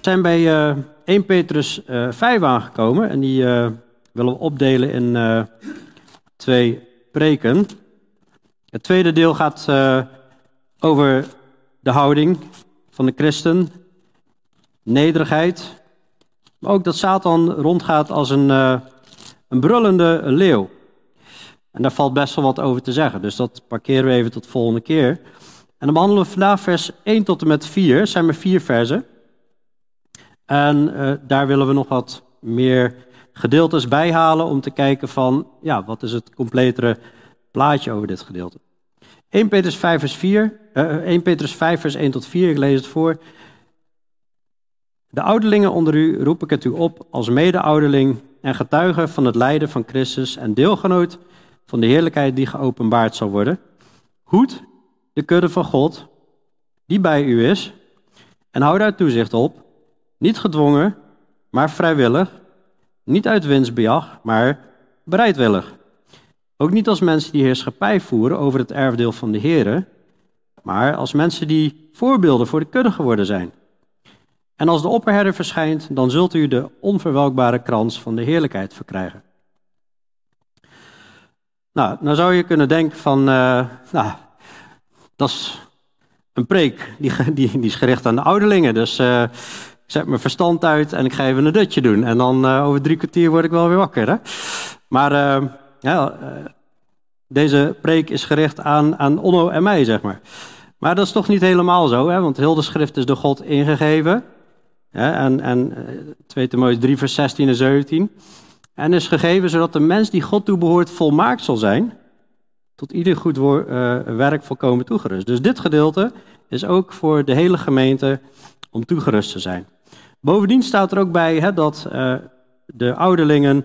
We zijn bij uh, 1 Petrus uh, 5 aangekomen en die uh, willen we opdelen in twee preken. Het tweede deel gaat over de houding van de christen, nederigheid, maar ook dat Satan rondgaat als een, een brullende leeuw. En daar valt best wel wat over te zeggen, dus dat parkeren we even tot de volgende keer. En dan behandelen we vandaag vers 1 tot en met 4, zijn maar vier versen. En uh, daar willen we nog wat meer gedeeltes bij halen om te kijken van, ja, wat is het completere plaatje over dit gedeelte. 1 Petrus 5 vers 4, uh, 1 Petrus 5 vers 1 tot 4, ik lees het voor. De ouderlingen onder u roep ik het u op als mede-ouderling en getuige van het lijden van Christus en deelgenoot van de heerlijkheid die geopenbaard zal worden. Hoed de kudde van God, die bij u is, en hou daar toezicht op niet gedwongen, maar vrijwillig. Niet uit winstbejag, maar bereidwillig. Ook niet als mensen die heerschappij voeren over het erfdeel van de Here, maar als mensen die voorbeelden voor de kudde geworden zijn. En als de opperherder verschijnt, dan zult u de onverwelkbare krans van de heerlijkheid verkrijgen. Nou, nou zou je kunnen denken van, uh, nou, dat is een preek, die, die, die is gericht aan de ouderlingen, dus uh, zet mijn verstand uit en ik ga even een dutje doen. En dan uh, over drie kwartier word ik wel weer wakker. Hè? Maar ja, deze preek is gericht aan, aan Onno en mij, zeg maar. Maar dat is toch niet helemaal zo, hè? want heel de schrift is door God ingegeven. En, en 2 Timotheüs 3 vers 16 en 17. En is gegeven zodat de mens die God toebehoort volmaakt zal zijn. Tot ieder goed werk volkomen toegerust. Dus dit gedeelte is ook voor de hele gemeente om toegerust te zijn. Bovendien staat er ook bij dat uh, de ouderlingen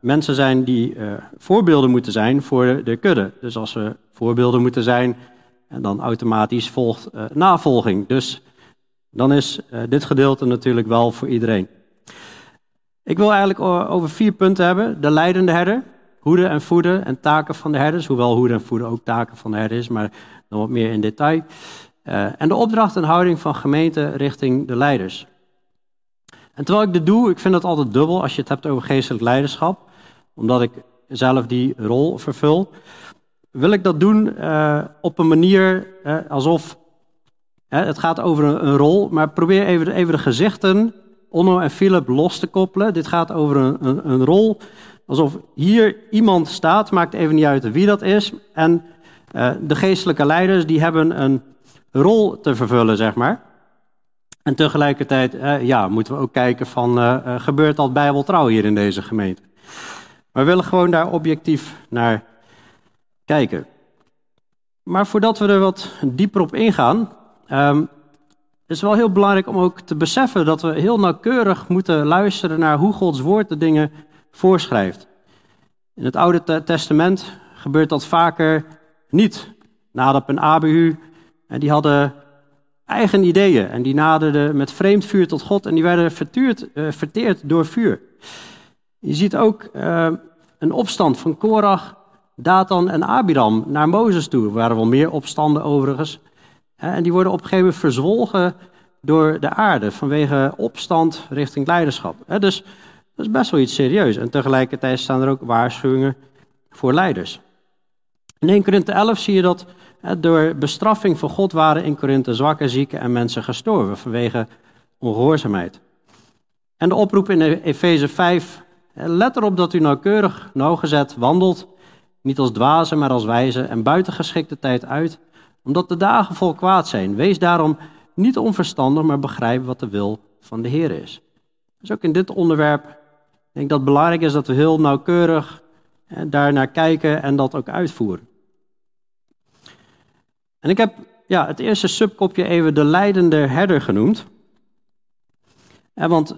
mensen zijn die voorbeelden moeten zijn voor de, kudde. Dus als ze voorbeelden moeten zijn, en dan automatisch volgt navolging. Dus dan is dit gedeelte natuurlijk wel voor iedereen. Ik wil eigenlijk over vier punten hebben. De leidende herder, hoeden en voeden en taken van de herders. Hoewel hoeden en voeden ook taken van de herder is, maar dan wat meer in detail. en de opdracht en houding van gemeente richting de leiders. En terwijl ik dit doe, ik vind het altijd dubbel als je het hebt over geestelijk leiderschap, omdat ik zelf die rol vervul, wil ik dat doen uh, op een manier alsof het gaat over een, rol, maar probeer even, even de gezichten, Onno en Philip, los te koppelen. Dit gaat over een, een, een, rol, alsof hier iemand staat, maakt even niet uit wie dat is, en de geestelijke leiders die hebben een rol te vervullen, zeg maar. En tegelijkertijd eh, ja, moeten we ook kijken van, uh, gebeurt dat bijbeltrouw hier in deze gemeente? Maar we willen gewoon daar objectief naar kijken. Maar voordat we er wat dieper op ingaan, is het wel heel belangrijk om ook te beseffen dat we heel nauwkeurig moeten luisteren naar hoe Gods woord de dingen voorschrijft. In het Oude Testament gebeurt dat vaker niet. Nadab en Abihu, die hadden eigen ideeën. En die naderden met vreemd vuur tot God en die werden uh, verteerd door vuur. Je ziet ook uh, een opstand van Korach, Datan en Abiram naar Mozes toe. Er waren wel meer opstanden overigens. En die worden op een gegeven moment verzwolgen door de aarde vanwege opstand richting leiderschap. Dus dat is best wel iets serieus. En tegelijkertijd staan er ook waarschuwingen voor leiders. In 1 Korinthe 11 zie je dat door bestraffing van God waren in Korinthe zwakke, zieken en mensen gestorven vanwege ongehoorzaamheid. En de oproep in Efeze 5, let erop dat u nauwkeurig, nauwgezet wandelt, niet als dwazen, maar als wijze en buiten geschikte tijd uit, omdat de dagen vol kwaad zijn. Wees daarom niet onverstandig, maar begrijp wat de wil van de Heer is. Dus ook in dit onderwerp denk ik dat het belangrijk is dat we heel nauwkeurig daar naar kijken en dat ook uitvoeren. En ik heb ja, het eerste subkopje even de leidende herder genoemd. En want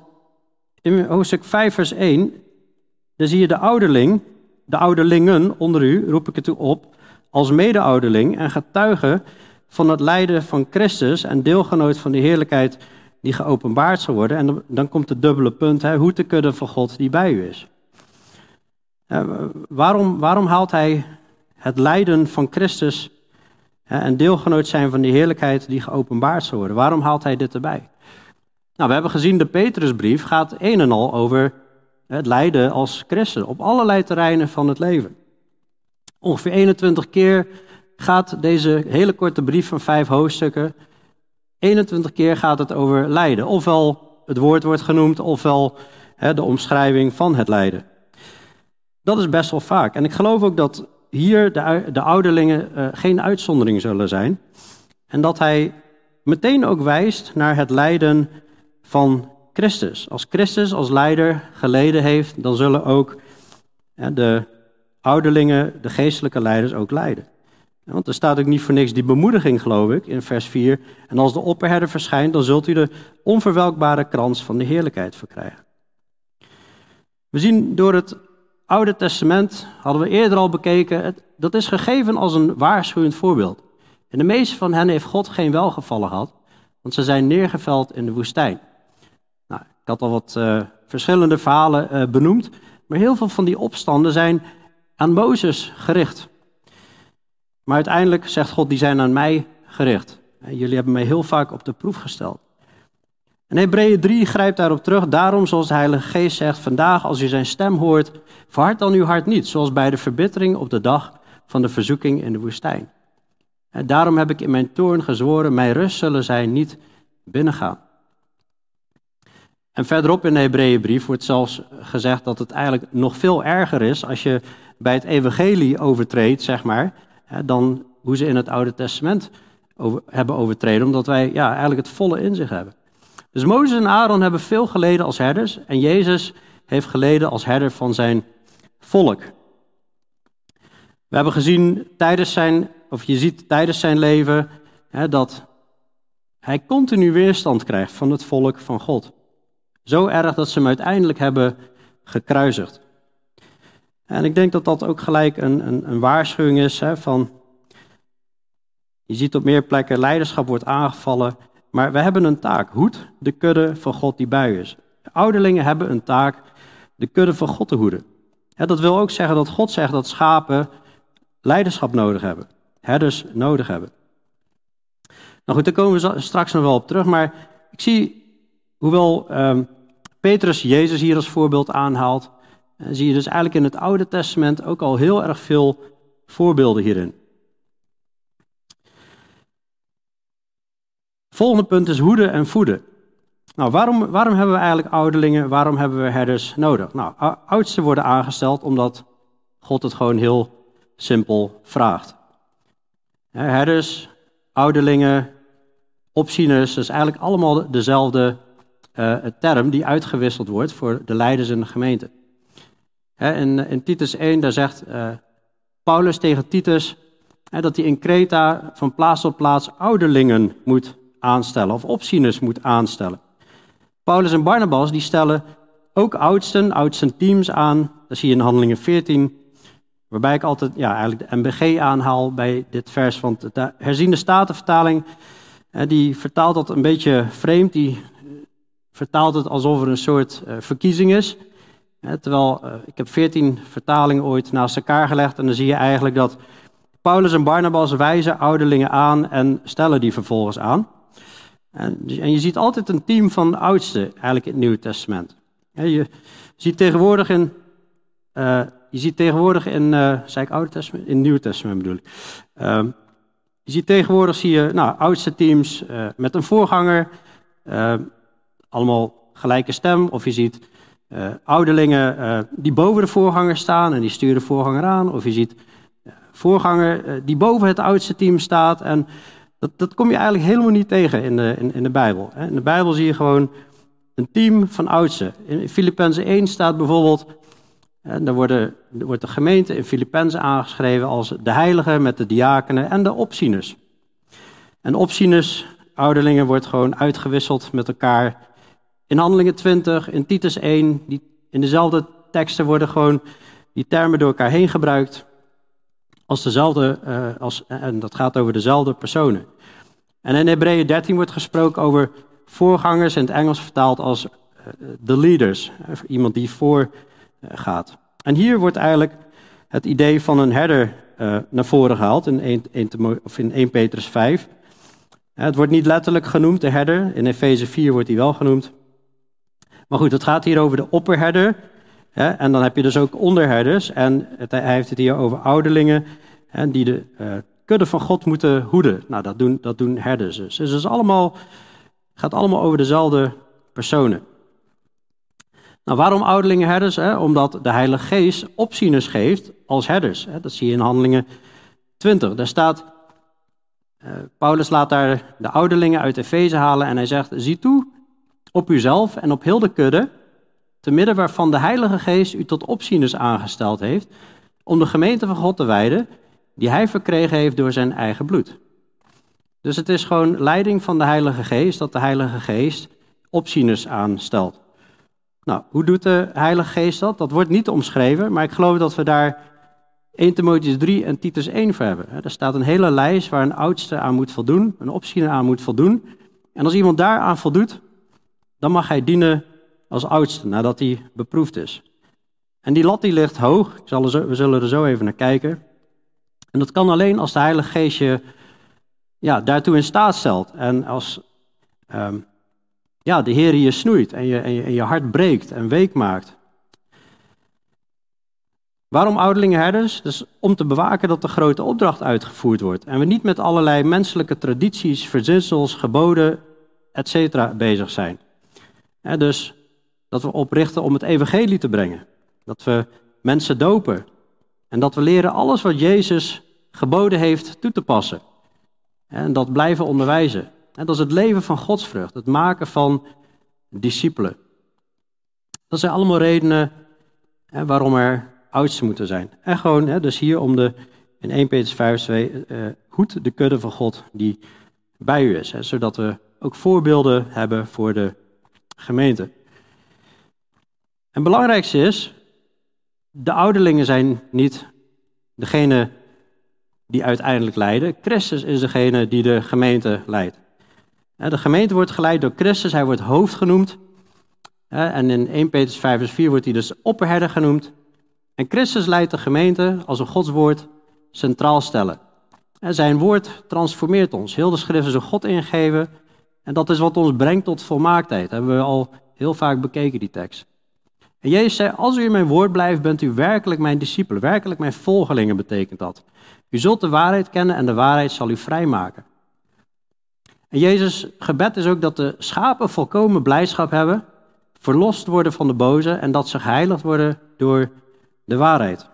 in hoofdstuk 5, vers 1, dan zie je de ouderling, de ouderlingen onder u, roep ik het u op, als mede-ouderling en getuige van het lijden van Christus en deelgenoot van de heerlijkheid die geopenbaard zal worden. En dan komt het dubbele punt, hè, hoe te kudden van God die bij u is. waarom, waarom haalt hij het lijden van Christus en deelgenoot zijn van die heerlijkheid die geopenbaard zal worden? Waarom haalt hij dit erbij? Nou, we hebben gezien, de Petrusbrief gaat een en al over het lijden als christen op allerlei terreinen van het leven. Ongeveer 21 keer gaat deze hele korte brief van vijf hoofdstukken, 21 keer gaat het over lijden. Ofwel het woord wordt genoemd, ofwel de omschrijving van het lijden. Dat is best wel vaak. En ik geloof ook dat hier de, de ouderlingen uh, geen uitzondering zullen zijn. En dat hij meteen ook wijst naar het lijden van Christus. Als Christus als leider geleden heeft, dan zullen ook de ouderlingen, de geestelijke leiders ook lijden. Want er staat ook niet voor niks die bemoediging, geloof ik, in vers 4. En als de opperherder verschijnt, dan zult u de onverwelkbare krans van de heerlijkheid verkrijgen. We zien door het Oude Testament, hadden we eerder al bekeken, dat is gegeven als een waarschuwend voorbeeld. En de meeste van hen heeft God geen welgevallen gehad, want ze zijn neergeveld in de woestijn. Nou, ik had al wat uh, verschillende verhalen uh, benoemd, maar heel veel van die opstanden zijn aan Mozes gericht. Maar uiteindelijk zegt God, die zijn aan mij gericht. Jullie hebben mij heel vaak op de proef gesteld. En Hebreeën 3 grijpt daarop terug. Daarom, zoals de Heilige Geest zegt, vandaag als u zijn stem hoort, verhard dan uw hart niet, zoals bij de verbittering op de dag van de verzoeking in de woestijn. En daarom heb ik in mijn toorn gezworen, mijn rust zullen zij niet binnengaan. En verderop in de Hebreeënbrief wordt zelfs gezegd dat het eigenlijk nog veel erger is als je bij het evangelie overtreedt, zeg maar, dan hoe ze in het Oude Testament hebben overtreden, omdat wij ja, eigenlijk het volle in zich hebben. Dus Mozes en Aaron hebben veel geleden als herders en Jezus heeft geleden als herder van zijn volk. We hebben gezien tijdens zijn, of je ziet tijdens zijn leven, hè, dat hij continu weerstand krijgt van het volk van God. Zo erg dat ze hem uiteindelijk hebben gekruisigd. En ik denk dat dat ook gelijk een, een, een waarschuwing is hè, van. Je ziet op meer plekken leiderschap wordt aangevallen, maar we hebben een taak. Hoed de kudde van God die bij is. De ouderlingen hebben een taak de kudde van God te hoeden. dat wil ook zeggen dat God zegt dat schapen leiderschap nodig hebben, herders nodig hebben. Nou goed, daar komen we straks nog wel op terug, maar ik zie, hoewel um, Petrus Jezus hier als voorbeeld aanhaalt, zie je dus eigenlijk in het Oude Testament ook al heel erg veel voorbeelden hierin. Volgende punt is hoeden en voeden. Nou, waarom, waarom hebben we eigenlijk ouderlingen, waarom hebben we herders nodig? Nou, oudsten worden aangesteld omdat God het gewoon heel simpel vraagt. Herders, ouderlingen, opzieners, dat is eigenlijk allemaal dezelfde uh, term die uitgewisseld wordt voor de leiders in de gemeente. In, in, Titus 1, daar zegt uh, Paulus tegen Titus dat hij in Kreta van plaats tot plaats ouderlingen moet aanstellen of opzieners moet aanstellen. Paulus en Barnabas die stellen ook oudsten, oudsten teams aan. Dat zie je in Handelingen 14, waarbij ik altijd ja, eigenlijk de MBG aanhaal bij dit vers. Want de herziende statenvertaling, die vertaalt dat een beetje vreemd. Die vertaalt het alsof er een soort uh, verkiezing is. Terwijl, uh, ik heb 14 vertalingen ooit naast elkaar gelegd en dan zie je eigenlijk dat Paulus en Barnabas wijzen ouderlingen aan en stellen die vervolgens aan. En, je ziet altijd een team van oudsten eigenlijk in het Nieuwe Testament. je ziet tegenwoordig in, uh, je ziet tegenwoordig in, uh, zei ik Oude Testament? In het Nieuwe Testament bedoel ik. Uh, je ziet tegenwoordig zie je nou, oudste teams met een voorganger, allemaal gelijke stem. Of je ziet ouderlingen die boven de voorganger staan en die sturen de voorganger aan. Of je ziet voorganger die boven het oudste team staat en dat, dat kom je eigenlijk helemaal niet tegen in de, in, in de Bijbel. In de Bijbel zie je gewoon een team van oudsten. In Filippenzen 1 staat bijvoorbeeld, en daar, worden, wordt de gemeente in Filippenzen aangeschreven als de heiligen met de diakenen en de opzieners. En opzieners, ouderlingen, wordt gewoon uitgewisseld met elkaar. In Handelingen 20, in Titus 1, die, in dezelfde teksten worden gewoon die termen door elkaar heen gebruikt als dezelfde, uh, als, en dat gaat over dezelfde personen. En in Hebreeën 13 wordt gesproken over voorgangers, in het Engels vertaald als de uh, leaders, iemand die voor uh, gaat. En hier wordt eigenlijk het idee van een herder naar voren gehaald in 1, 1, of in 1 Petrus 5. Het wordt niet letterlijk genoemd, de herder. In Efeze 4 wordt hij wel genoemd. Maar goed, het gaat hier over de opperherder. Hè, en dan heb je dus ook onderherders. En hij heeft het hier over ouderlingen hè, die de uh, kudde van God moeten hoeden. Nou, dat doen, dat doen herders dus. Dus het is allemaal, gaat allemaal over dezelfde personen. Nou, waarom ouderlingen herders? Hè? Omdat de Heilige Geest opzieners geeft als herders. Hè? Dat zie je in Handelingen 20. Daar staat, uh, Paulus laat daar de ouderlingen uit Efeze halen en hij zegt, zie toe op uzelf en op heel de kudde, te midden waarvan de Heilige Geest u tot opzieners aangesteld heeft, om de gemeente van God te wijden, die hij verkregen heeft door zijn eigen bloed. Dus het is gewoon leiding van de Heilige Geest dat de Heilige Geest opzieners aanstelt. Nou, hoe doet de Heilige Geest dat? Dat wordt niet omschreven, maar ik geloof dat we daar 1 Timotheus 3 en Titus 1 voor hebben. Er staat een hele lijst waar een oudste aan moet voldoen, een opziener aan moet voldoen. En als iemand daaraan voldoet, dan mag hij dienen als oudste, nadat hij beproefd is. En die lat die ligt hoog, we zullen er zo even naar kijken. En dat kan alleen als de Heilige Geest je ja, daartoe in staat stelt. En als um, ja, de Heer je snoeit en je, en, je, en je hart breekt en week maakt. Waarom ouderlingen herders? Dus om te bewaken dat de grote opdracht uitgevoerd wordt. En we niet met allerlei menselijke tradities, verzinsels, geboden, etc. bezig zijn. Dus dat we oprichten om het evangelie te brengen. Dat we mensen dopen. En dat we leren alles wat Jezus geboden heeft toe te passen. En dat blijven onderwijzen. En dat is het leven van godsvrucht, het maken van discipelen. Dat zijn allemaal redenen waarom er oudsten moeten zijn. En gewoon, dus hier om de, in 1 Petrus 5, 2, uh, hoed de kudde van God die bij u is. Zodat we ook voorbeelden hebben voor de gemeente. En het belangrijkste is, de ouderlingen zijn niet degene die uiteindelijk leiden. Christus is degene die de gemeente leidt. De gemeente wordt geleid door Christus, hij wordt hoofd genoemd. En in 1 Petrus 5 vers 4 wordt hij dus opperherder genoemd. En Christus leidt de gemeente als een godswoord centraal stellen. En zijn woord transformeert ons. Heel de schrift is een God ingeven. En dat is wat ons brengt tot volmaaktheid. Hebben we al heel vaak bekeken, die tekst. En Jezus zei, als u in mijn woord blijft, bent u werkelijk mijn discipelen. Werkelijk mijn volgelingen betekent dat. U zult de waarheid kennen en de waarheid zal u vrijmaken. En Jezus' gebed is ook dat de schapen volkomen blijdschap hebben, verlost worden van de boze en dat ze geheiligd worden door de waarheid.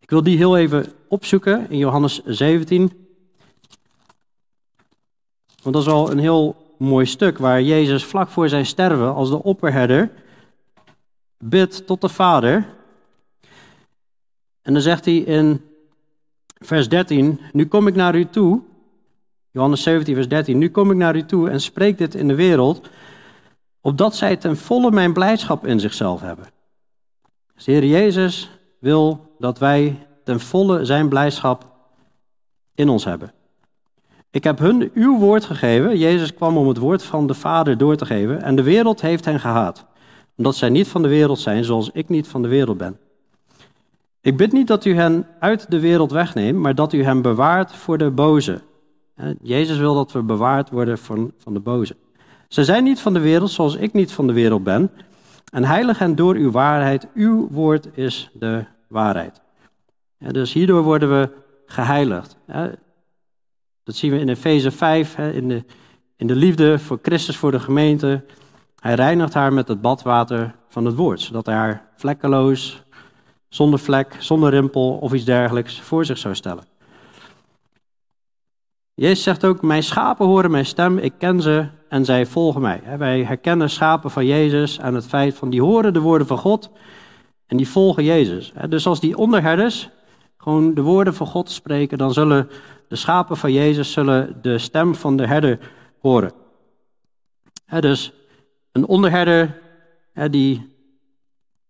Ik wil die heel even opzoeken in Johannes 17. Want dat is wel een heel mooi stuk waar Jezus vlak voor zijn sterven als de opperherder bidt tot de Vader. En dan zegt hij in vers 13, nu kom ik naar u toe Johannes 17, vers 13. Nu kom ik naar u toe en spreek dit in de wereld, opdat zij ten volle mijn blijdschap in zichzelf hebben. Dus de Heer Jezus wil dat wij ten volle zijn blijdschap in ons hebben. Ik heb hun uw woord gegeven. Jezus kwam om het woord van de Vader door te geven. En de wereld heeft hen gehaat. Omdat zij niet van de wereld zijn, zoals ik niet van de wereld ben. Ik bid niet dat u hen uit de wereld wegneemt, maar dat u hen bewaart voor de boze. Jezus wil dat we bewaard worden van, van de boze. Ze zijn niet van de wereld zoals ik niet van de wereld ben. En heilig hen door uw waarheid. Uw woord is de waarheid. dus hierdoor worden we geheiligd. Dat zien we in Efeze 5, in de, in de liefde voor Christus, voor de gemeente. Hij reinigt haar met het badwater van het woord, zodat hij haar vlekkeloos, zonder vlek, zonder rimpel of iets dergelijks voor zich zou stellen. Jezus zegt ook, mijn schapen horen mijn stem, ik ken ze en zij volgen mij. Wij herkennen schapen van Jezus aan het feit van die horen de woorden van God en die volgen Jezus. Dus als die onderherders gewoon de woorden van God spreken, dan zullen de schapen van Jezus zullen de stem van de herder horen. Dus een onderherder, die,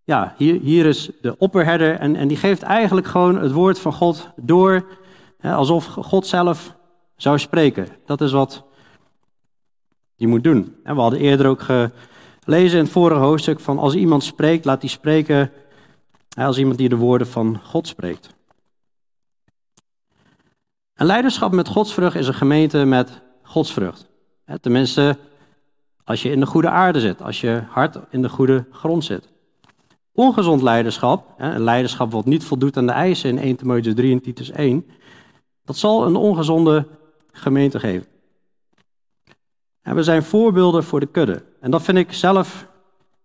ja, hier, hier is de opperherder en, en die geeft eigenlijk gewoon het woord van God door, alsof God zelf zou spreken. Dat is wat je moet doen. En we hadden eerder ook gelezen in het vorige hoofdstuk van als iemand spreekt, laat die spreken Als iemand die de woorden van God spreekt. Een leiderschap met godsvrucht is een gemeente met godsvrucht. Tenminste, als je in de goede aarde zit, als je hart in de goede grond zit. Ongezond leiderschap, een leiderschap wat niet voldoet aan de eisen in 1 Timotheüs 3 en Titus 1, dat zal een ongezonde gemeente geven. En we zijn voorbeelden voor de kudde. En dat vind ik zelf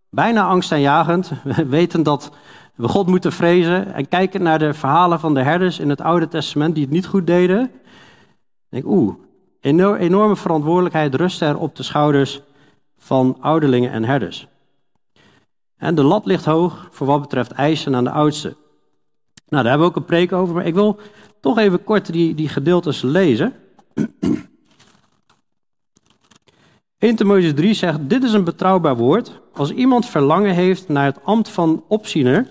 bijna angstaanjagend, weten dat we God moeten vrezen en kijken naar de verhalen van de herders in het Oude Testament die het niet goed deden. Denk, oeh, enorme verantwoordelijkheid rust er op de schouders van ouderlingen en herders. En de lat ligt hoog voor wat betreft eisen aan de oudste. Nou, daar hebben we ook een preek over, maar ik wil toch even kort die, die gedeeltes lezen. 1 Timotheüs 3 zegt, dit is een betrouwbaar woord. Als iemand verlangen heeft naar het ambt van opziener,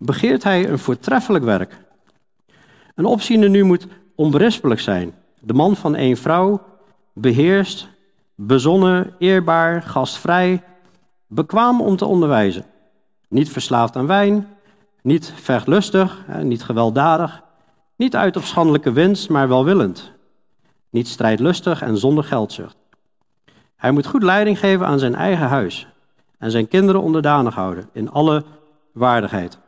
begeert hij een voortreffelijk werk. Een opziener nu moet onberispelijk zijn. De man van één vrouw, beheerst, bezonnen, eerbaar, gastvrij, bekwaam om te onderwijzen. Niet verslaafd aan wijn, niet vechtlustig, niet gewelddadig, niet uit op schandelijke winst, maar welwillend. Niet strijdlustig en zonder geldzucht. Hij moet goed leiding geven aan zijn eigen huis en zijn kinderen onderdanig houden in alle waardigheid.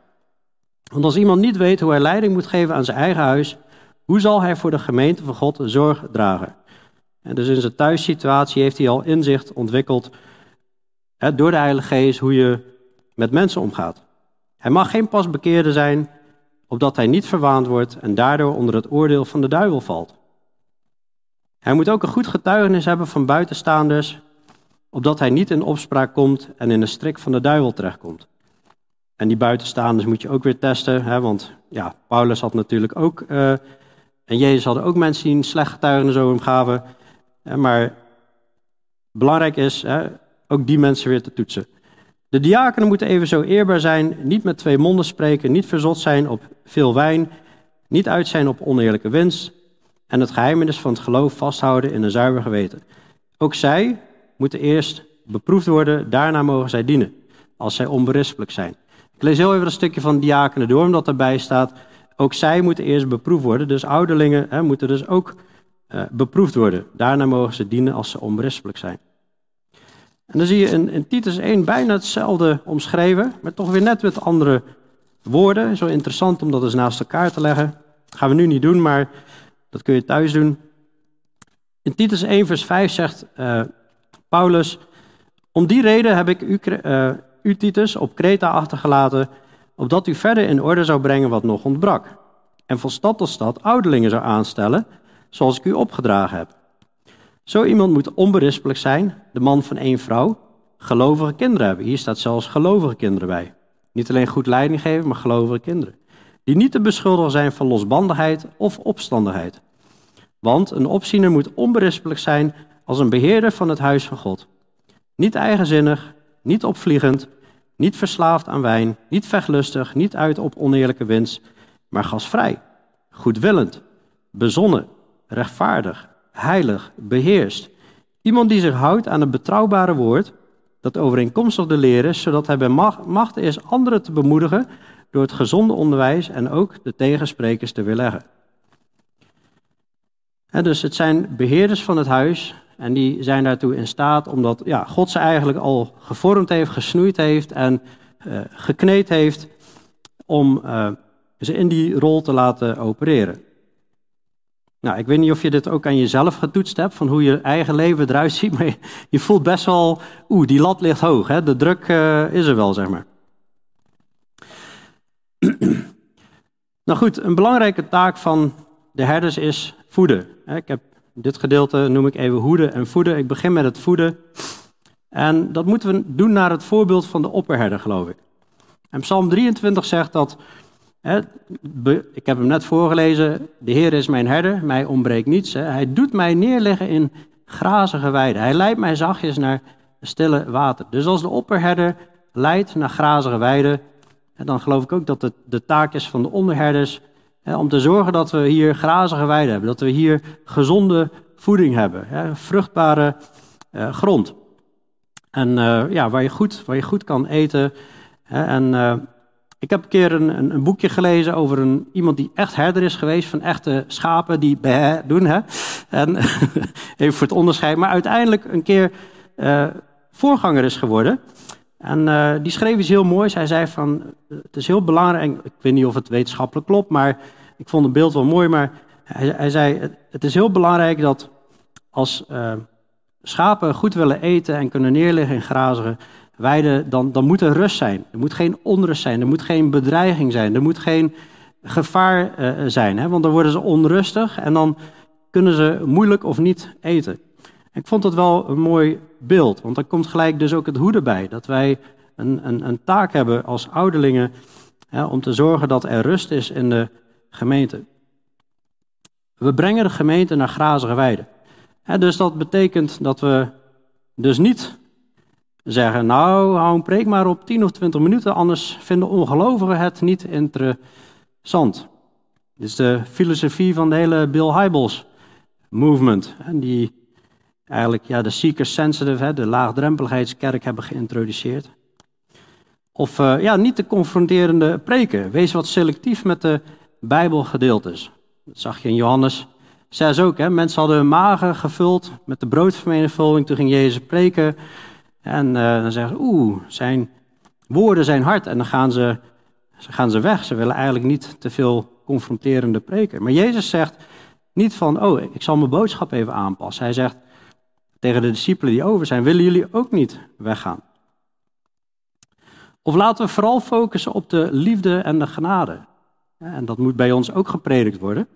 Want als iemand niet weet hoe hij leiding moet geven aan zijn eigen huis, hoe zal hij voor de gemeente van God zorg dragen? En dus in zijn thuissituatie heeft hij al inzicht ontwikkeld hè, door de Heilige Geest hoe je met mensen omgaat. Hij mag geen pasbekeerde zijn, opdat hij niet verwaand wordt en daardoor onder het oordeel van de duivel valt. Hij moet ook een goed getuigenis hebben van buitenstaanders, opdat hij niet in opspraak komt en in de strik van de duivel terechtkomt. En die buitenstaanders moet je ook weer testen, hè, want ja, Paulus had natuurlijk ook, uh, en Jezus hadden ook mensen die een slecht getuigenis over hem gaven. Hè, maar belangrijk is hè, ook die mensen weer te toetsen. De diakenen moeten even zo eerbaar zijn, niet met twee monden spreken, niet verzot zijn op veel wijn, niet uit zijn op oneerlijke winst en het geheimenis van het geloof vasthouden in een zuiver geweten. Ook zij moeten eerst beproefd worden, daarna mogen zij dienen, als zij onberispelijk zijn. Ik lees heel even een stukje van diakenen door, omdat erbij staat, ook zij moeten eerst beproefd worden, dus ouderlingen hè, moeten dus ook uh, beproefd worden. Daarna mogen ze dienen als ze onberispelijk zijn. En dan zie je in, in Titus 1 bijna hetzelfde omschreven, maar toch weer net met andere woorden. Zo interessant om dat eens naast elkaar te leggen. Dat gaan we nu niet doen, maar dat kun je thuis doen. In Titus 1, vers 5 zegt uh, Paulus: Om die reden heb ik u, uh, u, Titus, op Kreta achtergelaten, opdat u verder in orde zou brengen wat nog ontbrak. En van stad tot stad ouderlingen zou aanstellen, zoals ik u opgedragen heb. Zo iemand moet onberispelijk zijn, de man van één vrouw, gelovige kinderen hebben. Hier staat zelfs gelovige kinderen bij. Niet alleen goed leiding geven, maar gelovige kinderen. Die niet te beschuldigen zijn van losbandigheid of opstandigheid. Want een opziener moet onberispelijk zijn als een beheerder van het huis van God. Niet eigenzinnig, niet opvliegend, niet verslaafd aan wijn, niet vechtlustig, niet uit op oneerlijke winst, maar gasvrij, goedwillend, bezonnen, rechtvaardig, heilig, beheerst. Iemand die zich houdt aan het betrouwbare woord, dat overeenkomstig de leer is, zodat hij bij macht is anderen te bemoedigen door het gezonde onderwijs en ook de tegensprekers te weerleggen. En dus het zijn beheerders van het huis en die zijn daartoe in staat omdat ja, God ze eigenlijk al gevormd heeft, gesnoeid heeft en uh, gekneed heeft om uh, ze in die rol te laten opereren. Nou, ik weet niet of je dit ook aan jezelf getoetst hebt, van hoe je eigen leven eruit ziet, maar je, voelt best wel, oeh, die lat ligt hoog, hè? de druk uh, is er wel, zeg maar. nou goed, een belangrijke taak van de herders is voeden. Ik heb dit gedeelte noem ik even hoeden en voeden. Ik begin met het voeden. En dat moeten we doen naar het voorbeeld van de opperherder, geloof ik. En Psalm 23 zegt dat ik heb hem net voorgelezen. De Heer is mijn herder, mij ontbreekt niets. Hij doet mij neerleggen in grazige weiden. Hij leidt mij zachtjes naar stille water. Dus als de opperherder leidt naar grazige weiden, dan geloof ik ook dat het de taak is van de onderherders om te zorgen dat we hier grazige weiden hebben, dat we hier gezonde voeding hebben, vruchtbare eh, grond. En eh, ja, waar je, goed, waar je goed kan eten. en uh, Ik heb een keer een, een, boekje gelezen over een, iemand die echt herder is geweest van echte schapen die doen. Hè? En even voor het onderscheid. Maar uiteindelijk een keer voorganger is geworden. En uh, die schreef iets heel moois. Hij zei van, het is heel belangrijk, ik weet niet of het wetenschappelijk klopt, maar ik vond het beeld wel mooi. Maar hij, hij zei, het is heel belangrijk dat als uh, schapen goed willen eten en kunnen neerliggen in grazige weiden, dan, dan moet er rust zijn. Er moet geen onrust zijn, er moet geen bedreiging zijn, er moet geen gevaar uh, zijn. Hè? Want dan worden ze onrustig en dan kunnen ze moeilijk of niet eten. Ik vond dat wel een mooi beeld, want dan komt gelijk dus ook het hoede bij. Dat wij een, een, een taak hebben als ouderlingen hè, om te zorgen dat er rust is in de gemeente. We brengen de gemeente naar grazige weiden. dus dat betekent dat we dus niet zeggen, nou hou een preek maar op 10 of 20 minuten, anders vinden ongelovigen het niet interessant. Dit is de filosofie van de hele Bill Hybels movement. En die eigenlijk ja, de seeker-sensitive, de laagdrempeligheidskerk hebben geïntroduceerd. Of uh, ja, niet de confronterende preken. Wees wat selectief met de Bijbelgedeeltes. Dat zag je in Johannes 6 ook. Hè? Mensen hadden hun magen gevuld met de broodvermenigvuldiging. Toen ging Jezus preken. En uh, dan zeggen ze, oeh, zijn woorden zijn hard. En dan gaan ze, ze gaan ze weg. Ze willen eigenlijk niet te veel confronterende preken. Maar Jezus zegt niet van, oh, ik zal mijn boodschap even aanpassen. Hij zegt, tegen de discipelen die over zijn, willen jullie ook niet weggaan? Of laten we vooral focussen op de liefde en de genade. En dat moet bij ons ook gepredikt worden,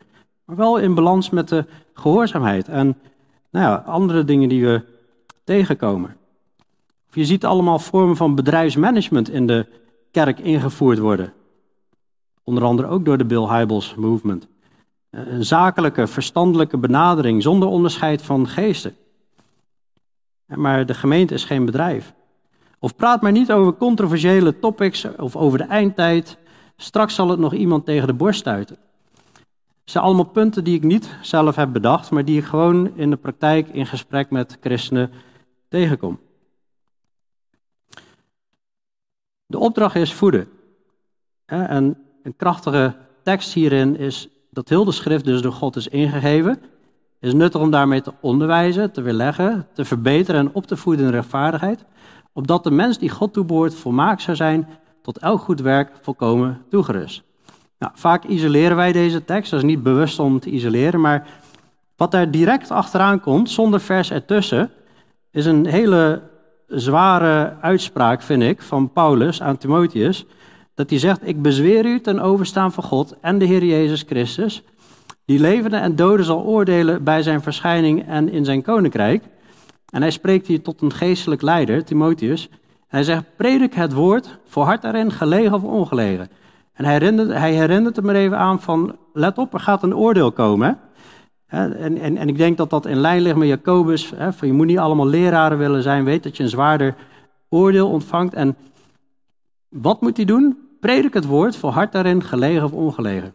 maar wel in balans met de gehoorzaamheid en nou ja, andere dingen die we tegenkomen. Of je ziet allemaal vormen van bedrijfsmanagement in de kerk ingevoerd worden. Onder andere ook door de Bill Hybels Movement. Een zakelijke, verstandelijke benadering zonder onderscheid van geesten. Maar de gemeente is geen bedrijf. Of praat maar niet over controversiële topics of over de eindtijd. Straks zal het nog iemand tegen de borst stuiten. Het zijn allemaal punten die ik niet zelf heb bedacht, maar die ik gewoon in de praktijk in gesprek met christenen tegenkom. De opdracht is voeden. En een krachtige tekst hierin is dat heel de schrift dus door God is ingegeven is nuttig om daarmee te onderwijzen, te weerleggen, te verbeteren en op te voeden in rechtvaardigheid, opdat de mens die God toebehoort volmaakt zou zijn, tot elk goed werk volkomen toegerust. Nou, vaak isoleren wij deze tekst, dat is niet bewust om te isoleren, maar wat daar direct achteraan komt, zonder vers ertussen, is een hele zware uitspraak, vind ik, van Paulus aan Timotheus, dat hij zegt, ik bezweer u ten overstaan van God en de Heer Jezus Christus, die levenden en doden zal oordelen bij zijn verschijning en in zijn koninkrijk. En hij spreekt hier tot een geestelijk leider, Timotheus. Hij zegt, predik het woord, voor hart erin, gelegen of ongelegen. En hij herinnert, hij herinnert hem er even aan van, let op, er gaat een oordeel komen. En, en, en ik denk dat dat in lijn ligt met Jacobus, je moet niet allemaal leraren willen zijn, weet dat je een zwaarder oordeel ontvangt. En wat moet hij doen? Predik het woord, voor hart daarin, gelegen of ongelegen.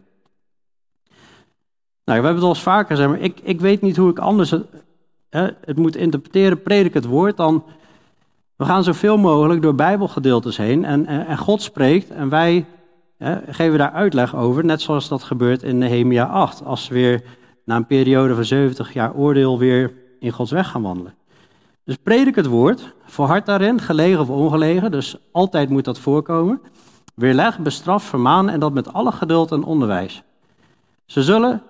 Nou, we hebben het al eens vaker gezegd, maar ik, ik weet niet hoe ik anders het, hè, het moet interpreteren. Predik het woord, dan we gaan zoveel mogelijk door Bijbelgedeeltes heen en, en, God spreekt en wij hè, geven daar uitleg over, net zoals dat gebeurt in Nehemia 8, als we weer na een periode van 70 jaar oordeel weer in Gods weg gaan wandelen. Dus predik het woord, hart daarin, gelegen of ongelegen, dus altijd moet dat voorkomen. Weerleg, bestraf, vermaan en dat met alle geduld en onderwijs. Ze zullen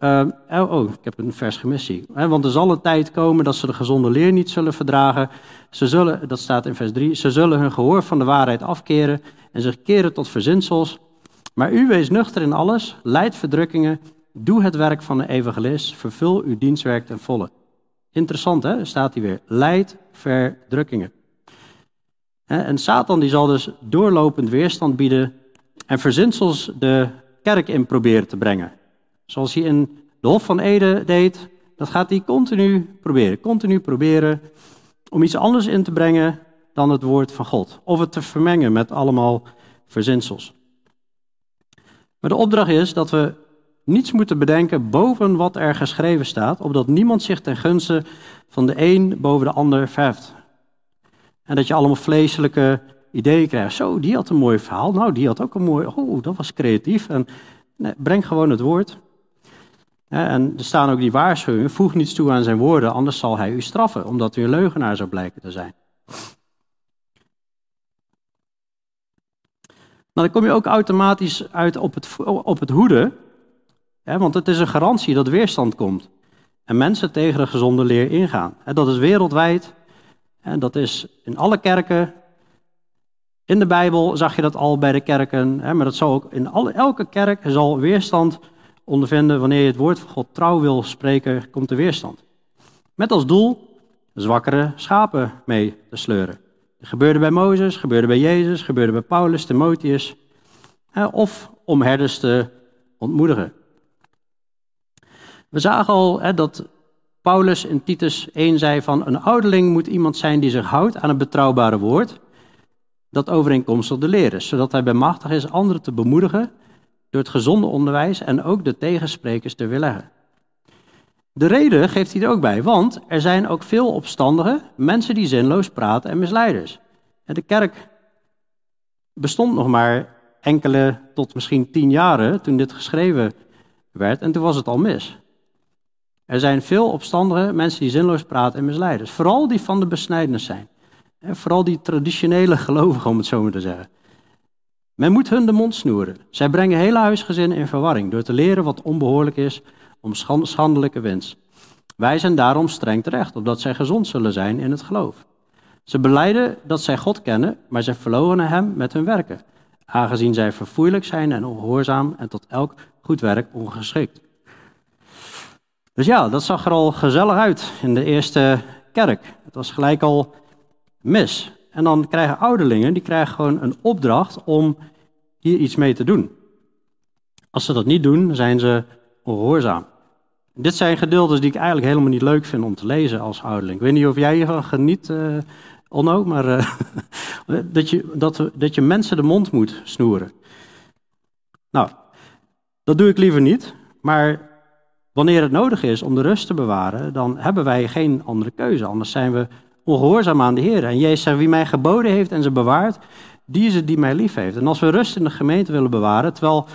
uh, oh, ik heb een vers gemist. Want er zal een tijd komen dat ze de gezonde leer niet zullen verdragen. Ze zullen, dat staat in vers 3, ze zullen hun gehoor van de waarheid afkeren en zich keren tot verzinsels. Maar u wees nuchter in alles, leid verdrukkingen, doe het werk van een evangelist, vervul uw dienstwerk ten volle. Interessant hè, staat hier weer, leid verdrukkingen. En Satan die zal dus doorlopend weerstand bieden en verzinsels de kerk in proberen te brengen. Zoals hij in de Hof van Ede deed, dat gaat hij continu proberen. Continu proberen om iets anders in te brengen dan het woord van God. Of het te vermengen met allemaal verzinsels. Maar de opdracht is dat we niets moeten bedenken boven wat er geschreven staat, opdat niemand zich ten gunste van de een boven de ander verheft. En dat je allemaal vleeselijke ideeën krijgen. Zo, die had een mooi verhaal. Nou, die had ook een mooi. Oh, dat was creatief. En nee, breng gewoon het woord. En er staan ook die waarschuwingen. Voeg niets toe aan zijn woorden, anders zal hij u straffen, omdat u een leugenaar zou blijken te zijn. Nou, dan kom je ook automatisch uit op het, op het hoeden. Hè, want het is een garantie dat weerstand komt. En mensen tegen de gezonde leer ingaan. dat is wereldwijd. En dat is in alle kerken. In de Bijbel zag je dat al bij de kerken. maar dat zal ook in alle, elke kerk zal weerstand ondervinden. Wanneer je het woord van God trouw wil spreken, komt de weerstand. Met als doel zwakkere schapen mee te sleuren. Dat gebeurde bij Mozes, gebeurde bij Jezus, gebeurde bij Paulus, Timotheus. Of om herders te ontmoedigen. We zagen al hè, dat Paulus in Titus 1 zei van een ouderling moet iemand zijn die zich houdt aan een betrouwbare woord, dat overeenkomstig de leer is, zodat hij bemachtig is anderen te bemoedigen door het gezonde onderwijs en ook de tegensprekers te weerleggen. De reden geeft hij er ook bij, want er zijn ook veel opstandigen, mensen die zinloos praten en misleiders. En de kerk bestond nog maar enkele tot misschien tien jaren toen dit geschreven werd en toen was het al mis. Er zijn veel opstandige mensen die zinloos praten en misleiders. Vooral die van de besnijdenis zijn. En vooral die traditionele gelovigen, om het zo maar te zeggen. Men moet hun de mond snoeren. Zij brengen hele huisgezinnen in verwarring door te leren wat onbehoorlijk is om schandelijke winst. Wij zijn daarom streng terecht, opdat zij gezond zullen zijn in het geloof. Ze beleiden dat zij God kennen, maar zij verloochenen hem met hun werken, aangezien zij verfoeilijk zijn en ongehoorzaam en tot elk goed werk ongeschikt. Dus ja, dat zag er al gezellig uit in de eerste kerk. Het was gelijk al mis. En dan krijgen ouderlingen, die krijgen gewoon een opdracht om hier iets mee te doen. Als ze dat niet doen, zijn ze ongehoorzaam. Dit zijn gedeeltes die ik eigenlijk helemaal niet leuk vind om te lezen als ouderling. Ik weet niet of jij hiervan geniet, uh, Onno, maar uh, dat, je, dat, dat je mensen de mond moet snoeren. Nou, dat doe ik liever niet, maar Wanneer het nodig is om de rust te bewaren, dan hebben wij geen andere keuze. Anders zijn we ongehoorzaam aan de Heer. En Jezus zegt, wie mij geboden heeft en ze bewaart, die is het die mij lief heeft. En als we rust in de gemeente willen bewaren, terwijl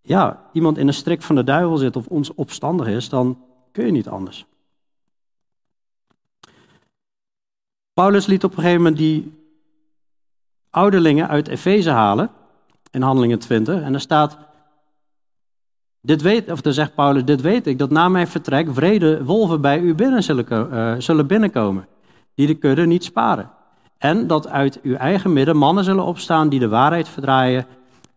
ja, iemand in een strik van de duivel zit of ons opstandig is, dan kun je niet anders. Paulus liet op een gegeven moment die ouderlingen uit Efeze halen, in Handelingen 20, en er staat dit weet, of dan zegt Paulus, dit weet ik, dat na mijn vertrek vrede wolven bij u binnen zullen, uh, zullen binnenkomen, die de kudde niet sparen. En dat uit uw eigen midden mannen zullen opstaan die de waarheid verdraaien,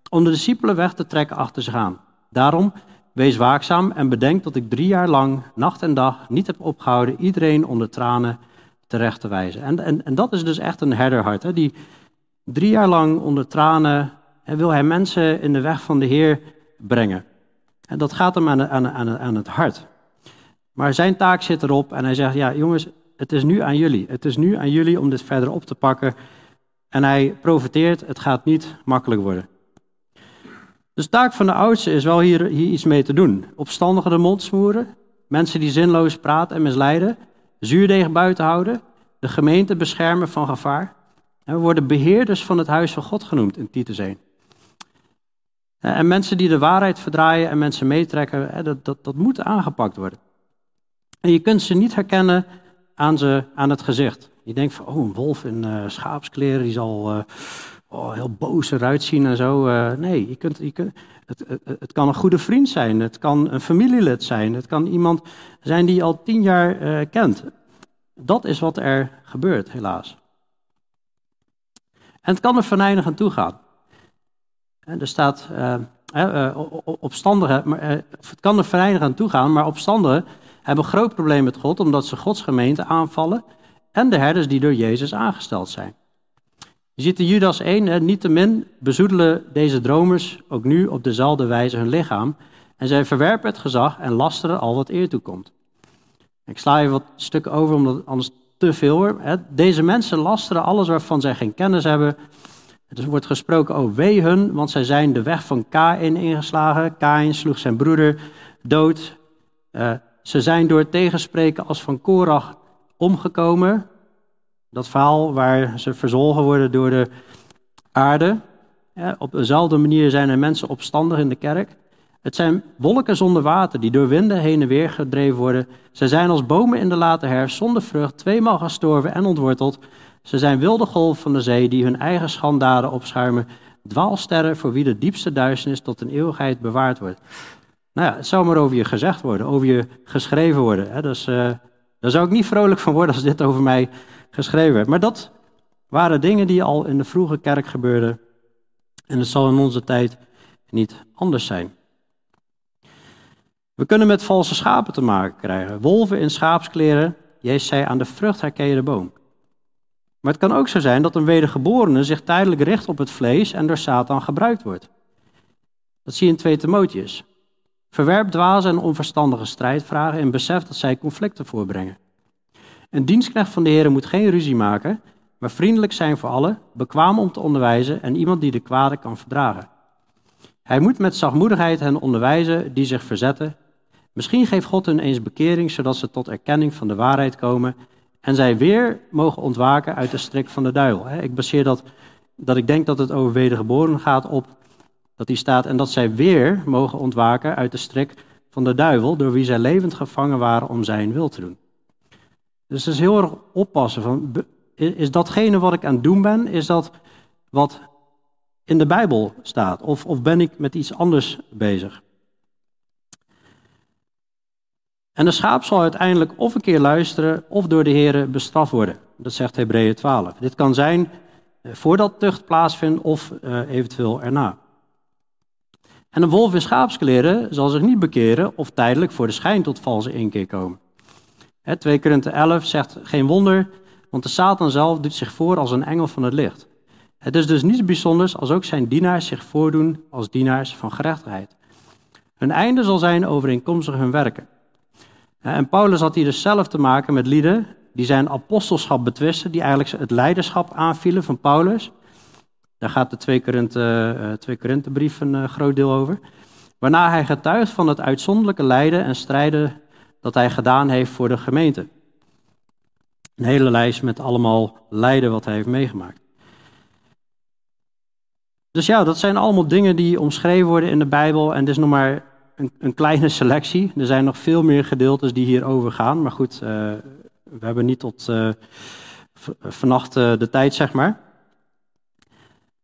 om de discipelen weg te trekken achter zich aan. Daarom, wees waakzaam en bedenk dat ik drie jaar lang, nacht en dag, niet heb opgehouden iedereen onder tranen terecht te wijzen. En, en, en dat is dus echt een herderhart, hè, die drie jaar lang onder tranen, en wil hij mensen in de weg van de Heer brengen. En dat gaat hem aan, aan, aan, aan het hart. Maar zijn taak zit erop en hij zegt, ja jongens, het is nu aan jullie. Het is nu aan jullie om dit verder op te pakken. En hij profiteert, het gaat niet makkelijk worden. Dus de taak van de oudste is wel hier, iets mee te doen. Opstandigen de mond smoeren, mensen die zinloos praten en misleiden, zuurdeeg buiten houden, de gemeente beschermen van gevaar. We worden beheerders van het huis van God genoemd in Titus 1. Eh, en mensen die de waarheid verdraaien en mensen meetrekken, dat, dat, dat moet aangepakt worden. En je kunt ze niet herkennen aan, ze, aan het gezicht. Je denkt van, oh, een wolf in uh, schaapskleren, die zal oh, heel boos eruit zien en zo. nee, je kunt, je kunt, het, het, kan een goede vriend zijn, het kan een familielid zijn, het kan iemand zijn die je al tien jaar kent. Dat is wat er gebeurt, helaas. En het kan er venijnig aan gaan. Er staat uh, opstandigen, maar, het kan er verenigd aan toegaan, maar opstandigen hebben groot probleem met God, omdat ze Gods gemeente aanvallen en de herders die door Jezus aangesteld zijn. Je ziet in Judas 1, niet te min bezoedelen deze dromers ook nu op dezelfde wijze hun lichaam en zij verwerpen het gezag en lasteren al wat eer toekomt. Ik sla je wat stukken over, omdat anders te veel wordt. Deze mensen lasteren alles waarvan zij geen kennis hebben er wordt gesproken over wee hun, want zij zijn de weg van Kain ingeslagen. Kain sloeg zijn broeder dood. Uh, ze zijn door het tegenspreken als van Korach omgekomen. Dat verhaal waar ze verzolgen worden door de aarde. op dezelfde manier zijn er mensen opstandig in de kerk. Het zijn wolken zonder water die door winden heen en weer gedreven worden. Ze zijn als bomen in de late herfst zonder vrucht, tweemaal gestorven en ontworteld. Ze zijn wilde golven van de zee die hun eigen schandaden opschuimen. Dwaalsterren voor wie de diepste duisternis tot een eeuwigheid bewaard wordt. Nou ja, het zou maar over je gezegd worden, over je geschreven worden. Hè? Dus, uh, daar zou ik niet vrolijk van worden als dit over mij geschreven werd. Maar dat waren dingen die al in de vroege kerk gebeurden. En het zal in onze tijd niet anders zijn. We kunnen met valse schapen te maken krijgen. Wolven in schaapskleren. Jezus zei aan de vrucht herken je de boom. Maar het kan ook zo zijn dat een wedergeborene zich tijdelijk richt op het vlees en door Satan gebruikt wordt. Dat zie je in 2 Timotheus. Verwerp dwaze en onverstandige strijdvragen en besef dat zij conflicten voorbrengen. Een dienstknecht van de Heer moet geen ruzie maken, maar vriendelijk zijn voor allen, bekwaam om te onderwijzen en iemand die de kwade kan verdragen. Hij moet met zachtmoedigheid hen onderwijzen die zich verzetten. Misschien geeft God hun eens bekering, zodat ze tot erkenning van de waarheid komen en zij weer mogen ontwaken uit de strik van de duivel. Ik baseer dat, dat ik denk dat het over wedergeboren gaat op dat die staat en dat zij weer mogen ontwaken uit de strik van de duivel, door wie zij levend gevangen waren om zijn wil te doen. Dus het is heel erg oppassen van, is datgene wat ik aan het doen ben, is dat wat in de Bijbel staat? Of, of ben ik met iets anders bezig? En de schaap zal uiteindelijk of een keer luisteren of door de Heer bestraft worden. Dat zegt Hebreeën 12. Dit kan zijn eh, voordat tucht plaatsvindt of uh, eventueel erna. En een wolf in schaapskleren zal zich niet bekeren of tijdelijk voor de schijn tot valse inkeer komen. 2 Korinthe 11 zegt geen wonder, want de Satan zelf doet zich voor als een engel van het licht. Het is dus niets bijzonders als ook zijn dienaars zich voordoen als dienaars van gerechtigheid. Hun einde zal zijn overeenkomstig hun werken. En Paulus had hier dus zelf te maken met lieden die zijn apostelschap betwisten, die eigenlijk het leiderschap aanvielen van Paulus. Daar gaat de 2 Korinthe, 2 Korinthe brief een eh, groot deel over. Waarna hij getuigt van het uitzonderlijke lijden en strijden dat hij gedaan heeft voor de gemeente. Een hele lijst met allemaal lijden wat hij heeft meegemaakt. Dus ja, dat zijn allemaal dingen die omschreven worden in de Bijbel. En dit is nog maar een, kleine selectie. Er zijn nog veel meer gedeeltes die hierover gaan. Maar goed, uh, we hebben niet tot uh, vannacht uh, de tijd, zeg maar.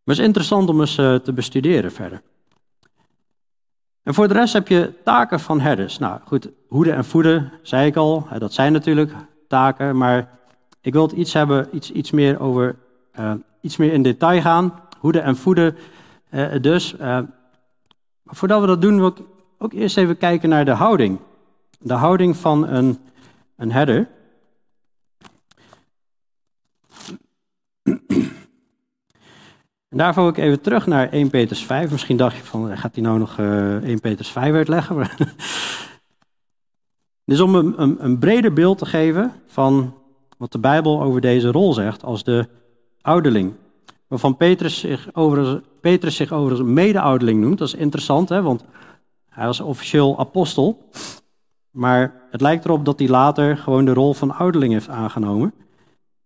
Maar het is interessant om eens te bestuderen verder. En voor de rest heb je taken van herders. Nou goed, hoeden en voeden, zei ik al. Dat zijn natuurlijk taken. Maar ik wil het iets hebben, iets, iets meer over, iets meer in detail gaan hoeden en voeden. Dus, voordat we dat doen, wil ook eerst even kijken naar de houding. De houding van een, een herder. Daarvoor wil ik even terug naar 1 Petrus 5. Misschien dacht je van, gaat hij nou nog uh, 1 Petrus 5 uitleggen? dus om een, een, een breder beeld te geven van wat de Bijbel over deze rol zegt als de ouderling waarvan Petrus zich overigens, Petrus zich overigens mede-ouderling noemt. Dat is interessant, hè, want hij was officieel apostel. Maar het lijkt erop dat hij later gewoon de rol van ouderling heeft aangenomen.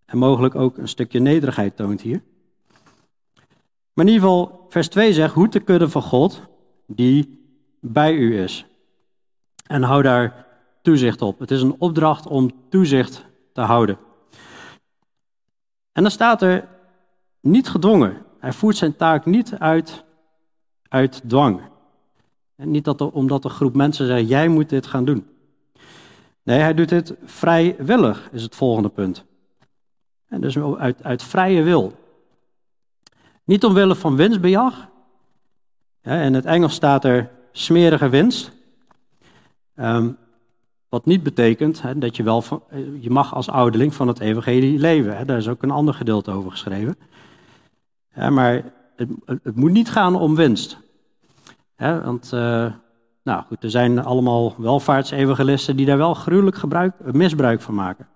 En mogelijk ook een stukje nederigheid toont hier. Maar in ieder geval, vers 2 zegt, hoed de kudde van God die bij u is. En hou daar toezicht op. Het is een opdracht om toezicht te houden. En dan staat er, niet gedwongen. Hij voert zijn taak niet uit, uit dwang. Niet dat omdat een groep mensen zegt, jij moet dit gaan doen. Nee, hij doet dit vrijwillig, is het volgende punt. En dus uit, uit vrije wil. Niet omwille van winstbejag. Ja, in het Engels staat er smerige winst. Ehm, wat niet betekent dat je wel je mag als ouderling van het evangelie leven. Hè. Daar is ook een ander gedeelte over geschreven. Maar het, het, moet niet gaan om winst. Want uh, nou goed, er zijn allemaal welvaartsevangelisten die daar wel gruwelijk gebruik, misbruik van maken.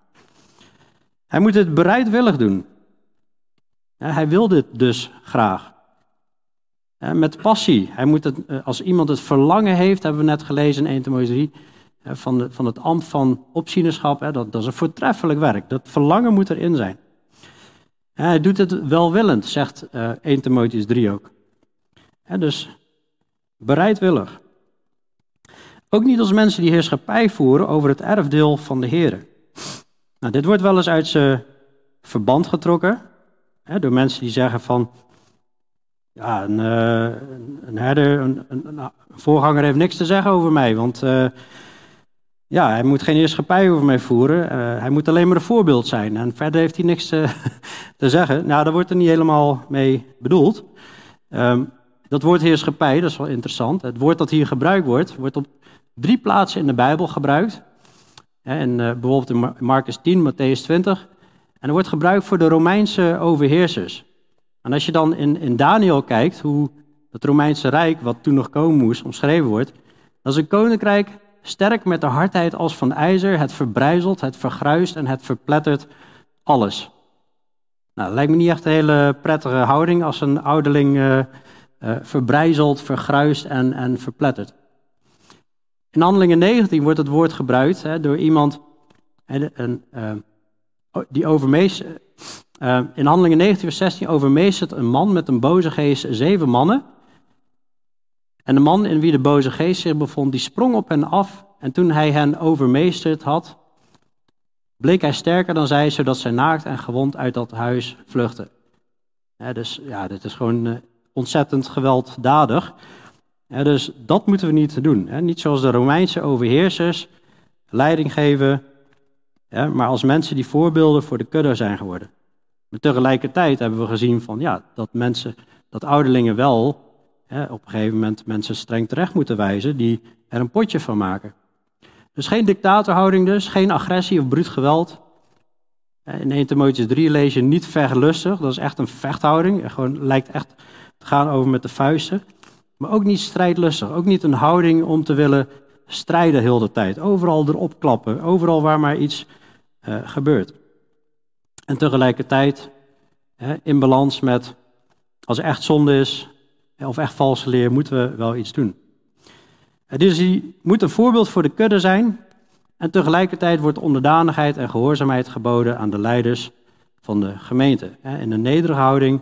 Hij moet het bereidwillig doen. hij wil dit dus graag. met passie. Hij moet het, eh, als iemand het verlangen heeft, hebben we net gelezen in 1 Timotheüs 3, van, van het ambt van opzienerschap, dat, dat is een voortreffelijk werk. Dat verlangen moet erin zijn. Hij doet het welwillend, zegt uh, 1 Timotheus 3 ook. dus bereidwillig. Ook niet als mensen die heerschappij voeren over het erfdeel van de Heer. Nou, dit wordt wel eens uit zijn verband getrokken. Hè, door mensen die zeggen van. Ja, een, uh, een herder, een, een, voorganger heeft niks te zeggen over mij. Want uh, ja, hij moet geen heerschappij over mij voeren. Uh, hij moet alleen maar een voorbeeld zijn. En verder heeft hij niks te, te zeggen. Nou, daar wordt er niet helemaal mee bedoeld. Um, dat woord heerschappij, dat is wel interessant. Het woord dat hier gebruikt wordt, wordt op drie plaatsen in de Bijbel gebruikt. En, uh, bijvoorbeeld in Marcus 10, Matthäus 20. En dat wordt gebruikt voor de Romeinse overheersers. En als je dan in, in Daniel kijkt, hoe het Romeinse Rijk, wat toen nog komen moest, omschreven wordt. Dat is een koninkrijk sterk met de hardheid als van ijzer. Het verbrijzelt, het vergruist en het verplettert alles. Nou, lijkt me niet echt een hele prettige houding als een ouderling uh, uh, verbrijzelt, vergruist en, en verplettert. In Handelingen 19 wordt het woord gebruikt hè, door iemand uh, die overmeestert. Uh, in Handelingen 19, vers 16 overmeestert een man met een boze geest zeven mannen. En de man in wie de boze geest zich bevond, die sprong op hen af. En toen hij hen overmeesterd had, bleek hij sterker dan zij, zodat zij naakt en gewond uit dat huis vluchtten. dus ja, dit is gewoon ontzettend gewelddadig. Dus dat moeten we niet doen. Hè. Niet zoals de Romeinse overheersers leiding geven, maar als mensen die voorbeelden voor de kudde zijn geworden. Maar tegelijkertijd hebben we gezien van, ja, dat mensen, dat ouderlingen wel op een gegeven moment mensen streng terecht moeten wijzen die er een potje van maken. Dus geen dictatorhouding dus, geen agressie of bruut geweld. In 1 Timotheus 3 lees je niet vechtlustig, dat is echt een vechthouding. Gewoon, lijkt echt gaan over met de vuisten. Maar ook niet strijdlustig. Ook niet een houding om te willen strijden heel de tijd. Overal erop klappen. Overal waar maar iets uh, gebeurt. En tegelijkertijd hè, in balans met, als er echt zonde is, of echt valse leer, moeten we wel iets doen. Dus die moet een voorbeeld voor de kudde zijn. En tegelijkertijd wordt onderdanigheid en gehoorzaamheid geboden aan de leiders van de gemeente. In een nederige houding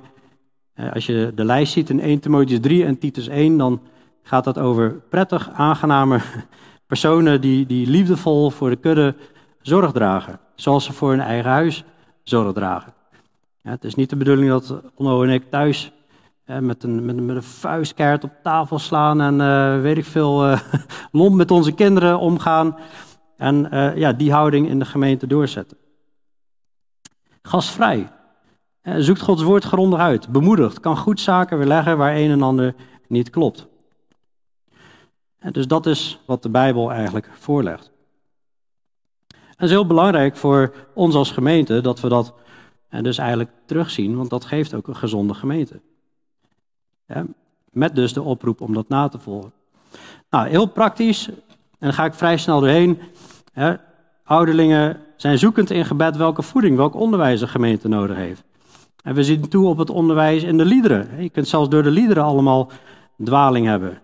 als je de lijst ziet in 1 Timotheus 3 en Titus 1, dan gaat dat over prettig, aangename personen die, die liefdevol voor de kudde zorg dragen. Zoals ze voor hun eigen huis zorg dragen. Ja, het is niet de bedoeling dat Onno en ik thuis met, een, met, een vuistkaart op tafel slaan en uh, weet ik veel, uh, lomp met onze kinderen omgaan. En ja, die houding in de gemeente doorzetten. Gastvrij. Zoekt Gods woord grondig uit, bemoedigt, kan goed zaken weerleggen waar een en ander niet klopt. En dus dat is wat de Bijbel eigenlijk voorlegt. En het is heel belangrijk voor ons als gemeente dat we dat en dus eigenlijk terugzien, want dat geeft ook een gezonde gemeente. Met dus de oproep om dat na te volgen. Nou, heel praktisch, en dan ga ik vrij snel doorheen. ouderlingen zijn zoekend in gebed welke voeding, welk onderwijs de gemeente nodig heeft. En we zien toe op het onderwijs in de liederen. Je kunt zelfs door de liederen allemaal dwaling hebben.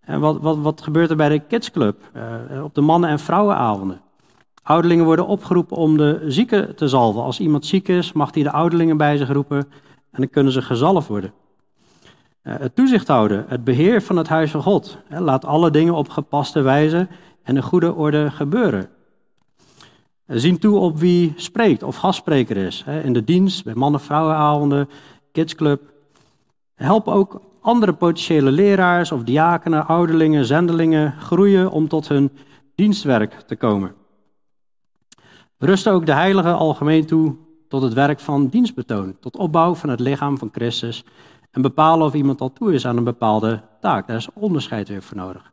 En wat, wat, wat gebeurt er bij de kidsclub? Uh, op de mannen- en vrouwenavonden. Ouderlingen worden opgeroepen om de zieken te zalven. Als iemand ziek is, mag hij de ouderlingen bij zich roepen en dan kunnen ze gezalfd worden. Uh, het toezicht houden, het beheer van het huis van God. laat alle dingen op gepaste wijze en in goede orde gebeuren. Zien toe op wie spreekt of gastspreker is. In de dienst, bij mannen-vrouwenavonden, kidsclub. Help ook andere potentiële leraars of diakenen, ouderlingen, zendelingen groeien om tot hun dienstwerk te komen. Rust ook de heiligen algemeen toe tot het werk van dienstbetoon, tot opbouw van het lichaam van Christus en bepalen of iemand al toe is aan een bepaalde taak. Daar is onderscheid weer voor nodig.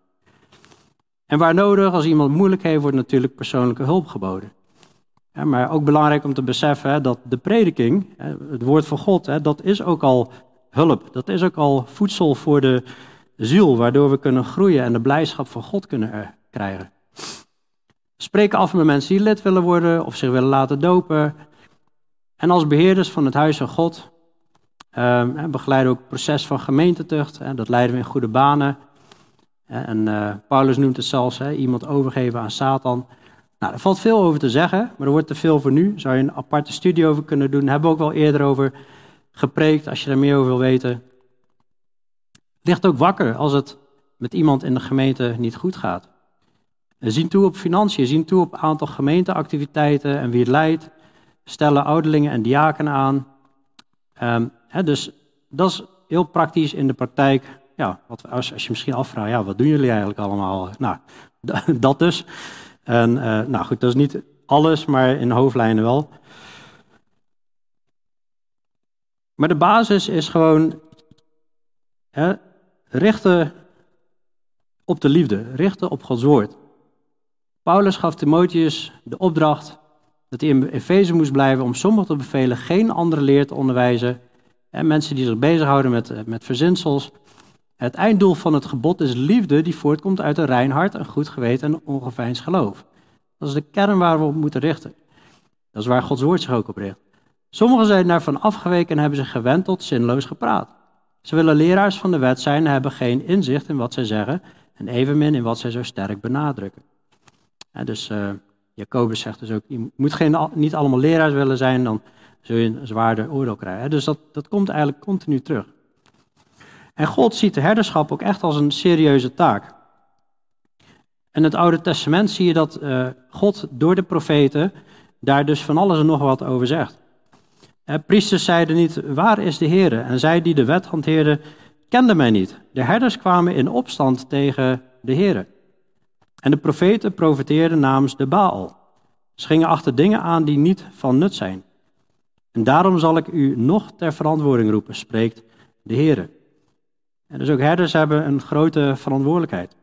En waar nodig, als iemand moeilijk heeft, wordt natuurlijk persoonlijke hulp geboden. Maar ook belangrijk om te beseffen hè, dat de prediking, hè, het woord van God, hè, dat is ook al hulp. Dat is ook al voedsel voor de ziel, waardoor we kunnen groeien en de blijdschap van God kunnen krijgen. Spreken af met mensen die lid willen worden of zich willen laten dopen. En als beheerders van het huis van God uh, begeleiden ook het proces van gemeentetucht. Hè, dat leiden we in goede banen. En uh, Paulus noemt het zelfs hè, iemand overgeven aan Satan Nou, er valt veel over te zeggen, maar er wordt te veel voor nu. Zou je een aparte studie over kunnen doen. Daar hebben we ook wel eerder over gepreekt, als je er meer over wil weten. Ligt ook wakker als het met iemand in de gemeente niet goed gaat. Zien toe op financiën, zien toe op aantal gemeenteactiviteiten en wie het leidt. Stellen ouderlingen en diaken aan. Um, dus dat is heel praktisch in de praktijk. Ja, wat, als, als je misschien afvraagt, ja, wat doen jullie eigenlijk allemaal? Nou, dat dus. En uh, nou goed, dat is niet alles, maar in hoofdlijnen wel. Maar de basis is gewoon hè, richten op de liefde, richten op Gods woord. Paulus gaf Timotheus de opdracht dat hij in Efeze moest blijven om sommigen te bevelen geen andere leer te onderwijzen. En mensen die zich bezighouden met, eh, met verzinsels. Het einddoel van het gebod is liefde die voortkomt uit een rein hart, een goed geweten en ongeveinsd geloof. Dat is de kern waar we op moeten richten. Dat is waar Gods woord zich ook op richt. Sommigen zijn daarvan afgeweken en hebben zich gewend tot zinloos gepraat. Ze willen leraars van de wet zijn en hebben geen inzicht in wat zij zeggen en evenmin in wat zij zo sterk benadrukken. dus uh, Jacobus zegt dus ook, je moet geen, niet allemaal leraars willen zijn, dan zul je een zwaarder oordeel krijgen. dus dat, dat komt eigenlijk continu terug. En God ziet de herderschap ook echt als een serieuze taak. In het Oude Testament zie je dat uh, God door de profeten daar dus van alles en nog wat over zegt. Uh, priesters zeiden niet, waar is de Heer? En zij die de wet hanteerden, kenden mij niet. De herders kwamen in opstand tegen de Heer. En de profeten profeteerden namens de Baal. Ze gingen achter dingen aan die niet van nut zijn. En daarom zal ik u nog ter verantwoording roepen, spreekt de Heer. En dus ook herders hebben een grote verantwoordelijkheid.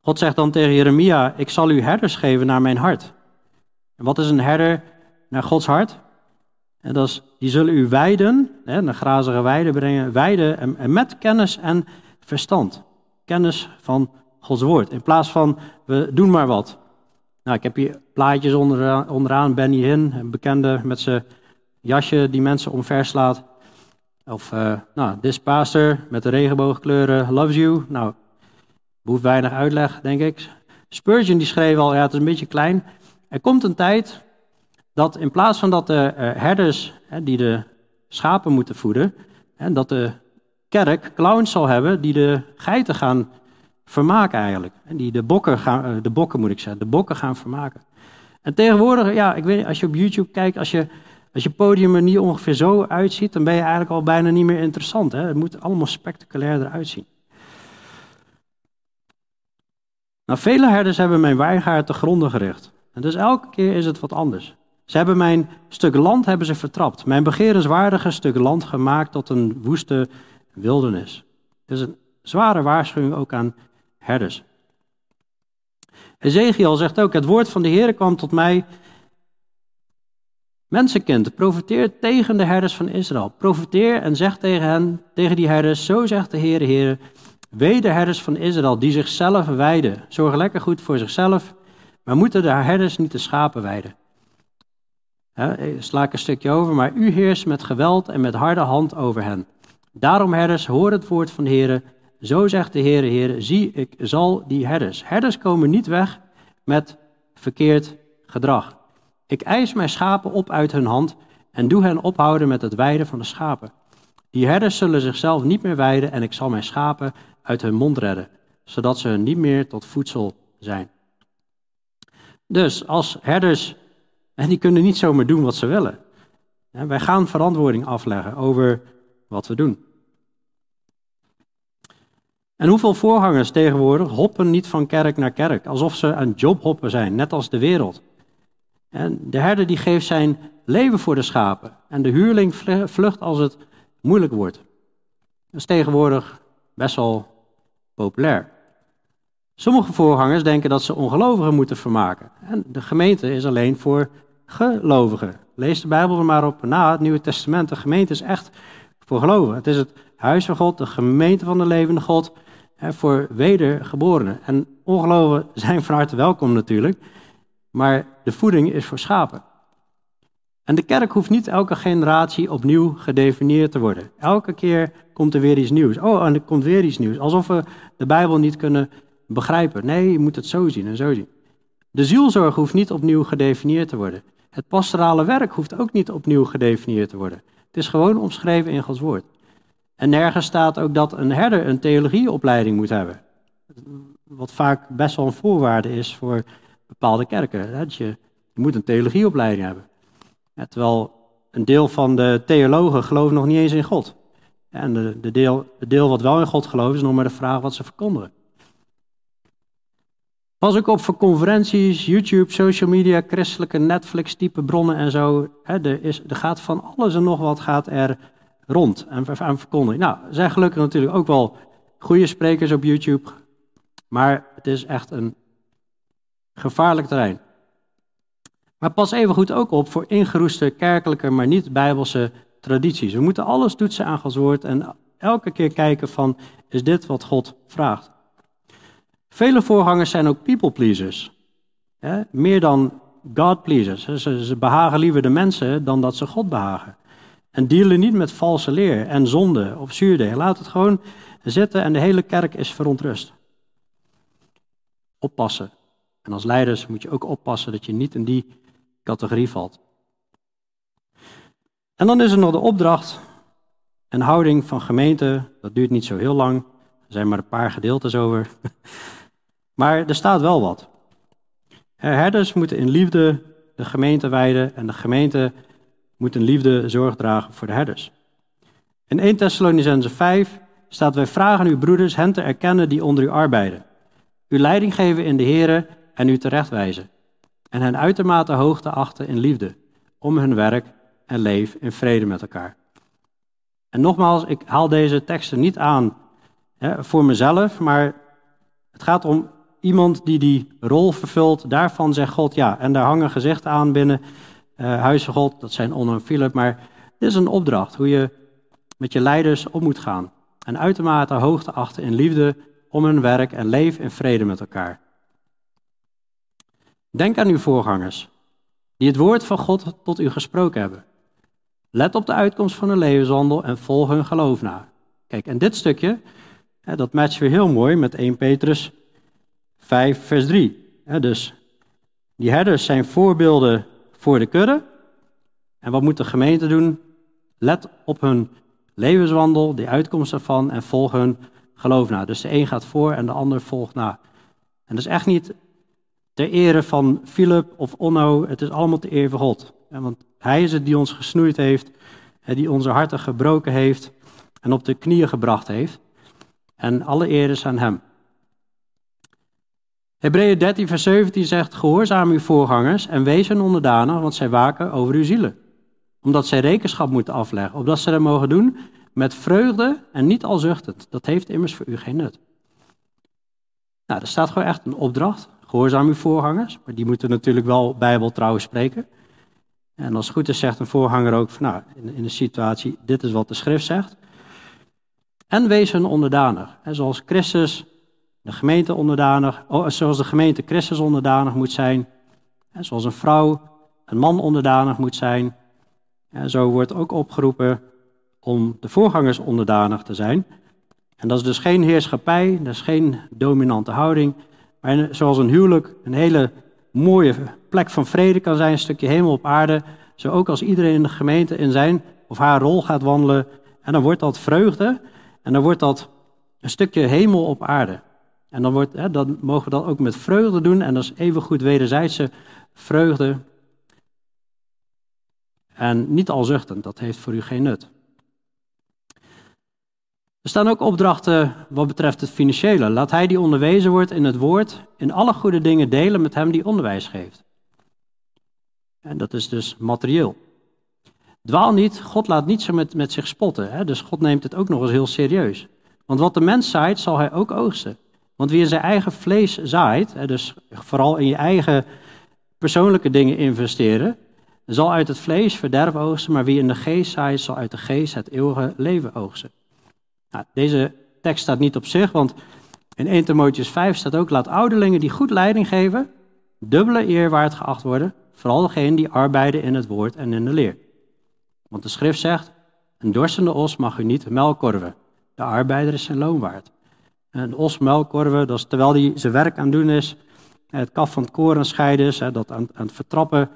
God zegt dan tegen Jeremia: Ik zal u herders geven naar mijn hart. En wat is een herder naar Gods hart? En dat is, die zullen u weiden, hè, een grazige weide brengen, weiden en, met kennis en verstand. Kennis van Gods woord. In plaats van, we doen maar wat. Nou, ik heb hier plaatjes onderaan, onderaan Benny Hinn, een bekende met zijn jasje die mensen omverslaat. Of, uh, nou, this pastor met de regenboogkleuren loves you. Nou, behoeft weinig uitleg, denk ik. Spurgeon die schreef al, ja, het is een beetje klein. Er komt een tijd dat in plaats van dat de uh, herders die de schapen moeten voeden, hè, dat de kerk clowns zal hebben die de geiten gaan vermaken eigenlijk. En die de bokken gaan, uh, de bokken moet ik zeggen, de bokken gaan vermaken. En tegenwoordig, ja, ik weet als je op YouTube kijkt, als je, als je podium er niet ongeveer zo uitziet, dan ben je eigenlijk al bijna niet meer interessant. Hè? Het moet allemaal spectaculair eruit zien. Nou, vele herders hebben mijn wijngaard te gronden gericht. En dus elke keer is het wat anders. Ze hebben mijn stuk land hebben ze vertrapt. Mijn begerenswaardige stuk land gemaakt tot een woeste wildernis. Het is een zware waarschuwing ook aan herders. Ezekiel zegt ook, het woord van de Heer kwam tot mij. Mensenkind, profiteer tegen de herders van Israël. Profiteer en zeg tegen hen, tegen die herders, zo zegt de Heer, Heer, wee de herders van Israël die zichzelf weiden. Zorg lekker goed voor zichzelf, maar moeten de herders niet de schapen weiden. He, sla ik een stukje over, maar u heerst met geweld en met harde hand over hen. Daarom, herders, hoor het woord van de Heer. Zo zegt de Heer, Heer, zie, ik zal die herders. Herders komen niet weg met verkeerd gedrag. Ik eis mijn schapen op uit hun hand en doe hen ophouden met het weiden van de schapen. Die herders zullen zichzelf niet meer weiden en ik zal mijn schapen uit hun mond redden, zodat ze niet meer tot voedsel zijn. Dus als herders en die kunnen niet zomaar doen wat ze willen. Wij gaan verantwoording afleggen over wat we doen. En hoeveel voorgangers tegenwoordig hoppen niet van kerk naar kerk, alsof ze aan jobhoppen zijn, net als de wereld. En de herder die geeft zijn leven voor de schapen en de huurling vlucht als het moeilijk wordt. Dat is tegenwoordig best wel populair. Sommige voorgangers denken dat ze ongelovigen moeten vermaken. En de gemeente is alleen voor gelovigen. Lees de Bijbel er maar op na, het Nieuwe Testament. De gemeente is echt voor geloven. Het is het huis van God, de gemeente van de levende God, voor wedergeborenen. En ongelovigen zijn van harte welkom natuurlijk, maar de voeding is voor schapen. En de kerk hoeft niet elke generatie opnieuw gedefinieerd te worden. Elke keer komt er weer iets nieuws. Oh, en er komt weer iets nieuws. Alsof we de Bijbel niet kunnen begrijpen. Nee, je moet het zo zien en zo zien. De zielzorg hoeft niet opnieuw gedefinieerd te worden. Het pastorale werk hoeft ook niet opnieuw gedefinieerd te worden. Het is gewoon omschreven in Gods woord. En nergens staat ook dat een herder een theologieopleiding moet hebben. Wat vaak best wel een voorwaarde is voor bepaalde kerken. Dat je, je moet een theologieopleiding hebben. terwijl een deel van de theologen gelooft nog niet eens in God. En de, de deel, het deel wat wel in God gelooft is nog maar de vraag wat ze verkondigen. Pas ook op voor conferenties, YouTube, social media, christelijke Netflix-type bronnen en zo. er, is, er gaat van alles en nog wat gaat er rond en aan verkondigen. Nou, er zijn gelukkig natuurlijk ook wel goede sprekers op YouTube. Maar het is echt een gevaarlijk terrein. Maar pas even goed ook op voor ingeroeste kerkelijke, maar niet bijbelse tradities. We moeten alles toetsen aan Gods woord en elke keer kijken van, is dit wat God vraagt? Vele voorgangers zijn ook people pleasers. Meer dan God pleasers. Ze, ze behagen liever de mensen dan dat ze God behagen. En dealen niet met valse leer en zonde of zuurdeeg. Laat het gewoon zitten en de hele kerk is verontrust. Oppassen. En als leiders moet je ook oppassen dat je niet in die categorie valt. En dan is er nog de opdracht en houding van gemeente. Dat duurt niet zo heel lang. Er zijn maar een paar gedeeltes over. Maar er staat wel wat. Herders moeten in liefde de gemeente wijden en de gemeente moet in liefde zorg dragen voor de herders. In 1 Thessalonicense 5 staat: Wij vragen uw broeders hen te erkennen die onder u arbeiden, uw leiding geven in de Here en u terechtwijzen, en hen uitermate hoog te achten in liefde, om hun werk en leef in vrede met elkaar. En nogmaals, ik haal deze teksten niet aan hè, voor mezelf, maar het gaat om iemand die die rol vervult. Daarvan zegt God ja. En daar hangen gezichten aan binnen uh, Huizen God. Dat zijn Onno. Maar dit is een opdracht hoe je met je leiders op moet gaan. En uitermate hoog te achten in liefde om hun werk en leef in vrede met elkaar. Denk aan uw voorgangers, die het woord van God tot u gesproken hebben. Let op de uitkomst van hun levenswandel en volg hun geloof na. Kijk, en dit stukje, dat matcht weer heel mooi met 1 Petrus 5, vers 3. dus die herders zijn voorbeelden voor de kudde. En wat moet de gemeente doen? Let op hun levenswandel, de uitkomst ervan en volg hun geloof na. Dus de een gaat voor en de ander volgt na. En dat is echt niet ter ere van Philip of Onno, het is allemaal ter ere van God. Want hij is het die ons gesnoeid heeft, die onze harten gebroken heeft en op de knieën gebracht heeft. En alle eer is aan hem. Hebreeën 13, vers 17 zegt: Gehoorzaam uw voorgangers en wees hen onderdanig, want zij waken over uw zielen. Omdat zij rekenschap moeten afleggen, opdat ze dat mogen doen met vreugde en niet al zuchtend. Dat heeft immers voor u geen nut. Nou, er staat gewoon echt een opdracht. Gehoorzaam uw voorgangers, maar die moeten natuurlijk wel bijbeltrouw spreken. En als het goed is, zegt een voorganger ook: van, Nou, in, in de situatie, dit is wat de schrift zegt. En wees hen onderdanig. En zoals Christus de gemeente onderdanig, oh, zoals de gemeente Christus onderdanig moet zijn, zoals een vrouw een man onderdanig moet zijn. En zo wordt ook opgeroepen om de voorgangers onderdanig te zijn. En dat is dus geen heerschappij, dat is geen dominante houding, maar zoals een huwelijk een hele mooie plek van vrede kan zijn, een stukje hemel op aarde, zo ook als iedereen in de gemeente in zijn of haar rol gaat wandelen, en dan wordt dat vreugde en dan wordt dat een stukje hemel op aarde. En dan, wordt, hè, dan mogen we dat ook met vreugde doen. En dat is even goed wederzijdse vreugde. En niet al zuchtend, dat heeft voor u geen nut. Er staan ook opdrachten wat betreft het financiële. Laat hij die onderwezen wordt in het woord, in alle goede dingen delen met hem die onderwijs geeft. En dat is dus materieel. Dwaal niet, God laat niet zo met, met zich spotten. Hè? Dus God neemt het ook nog eens heel serieus. Want wat de mens zaait, zal hij ook oogsten. Want wie in zijn eigen vlees zaait, dus vooral in je eigen persoonlijke dingen investeren, zal uit het vlees verderf oogsten, maar wie in de geest zaait, zal uit de geest het eeuwige leven oogsten. Nou, deze tekst staat niet op zich, want in 1 Timotheus 5 staat ook, laat ouderlingen die goed leiding geven, dubbele eer waard geacht worden, vooral degenen die arbeiden in het woord en in de leer. Want de schrift zegt, een dorstende os mag u niet melk korven, de arbeider is zijn loon waard. Een os muilkorven, dat is terwijl hij zijn werk aan het doen is, het kaf van het koren scheiden is, dat aan, aan het vertrappen,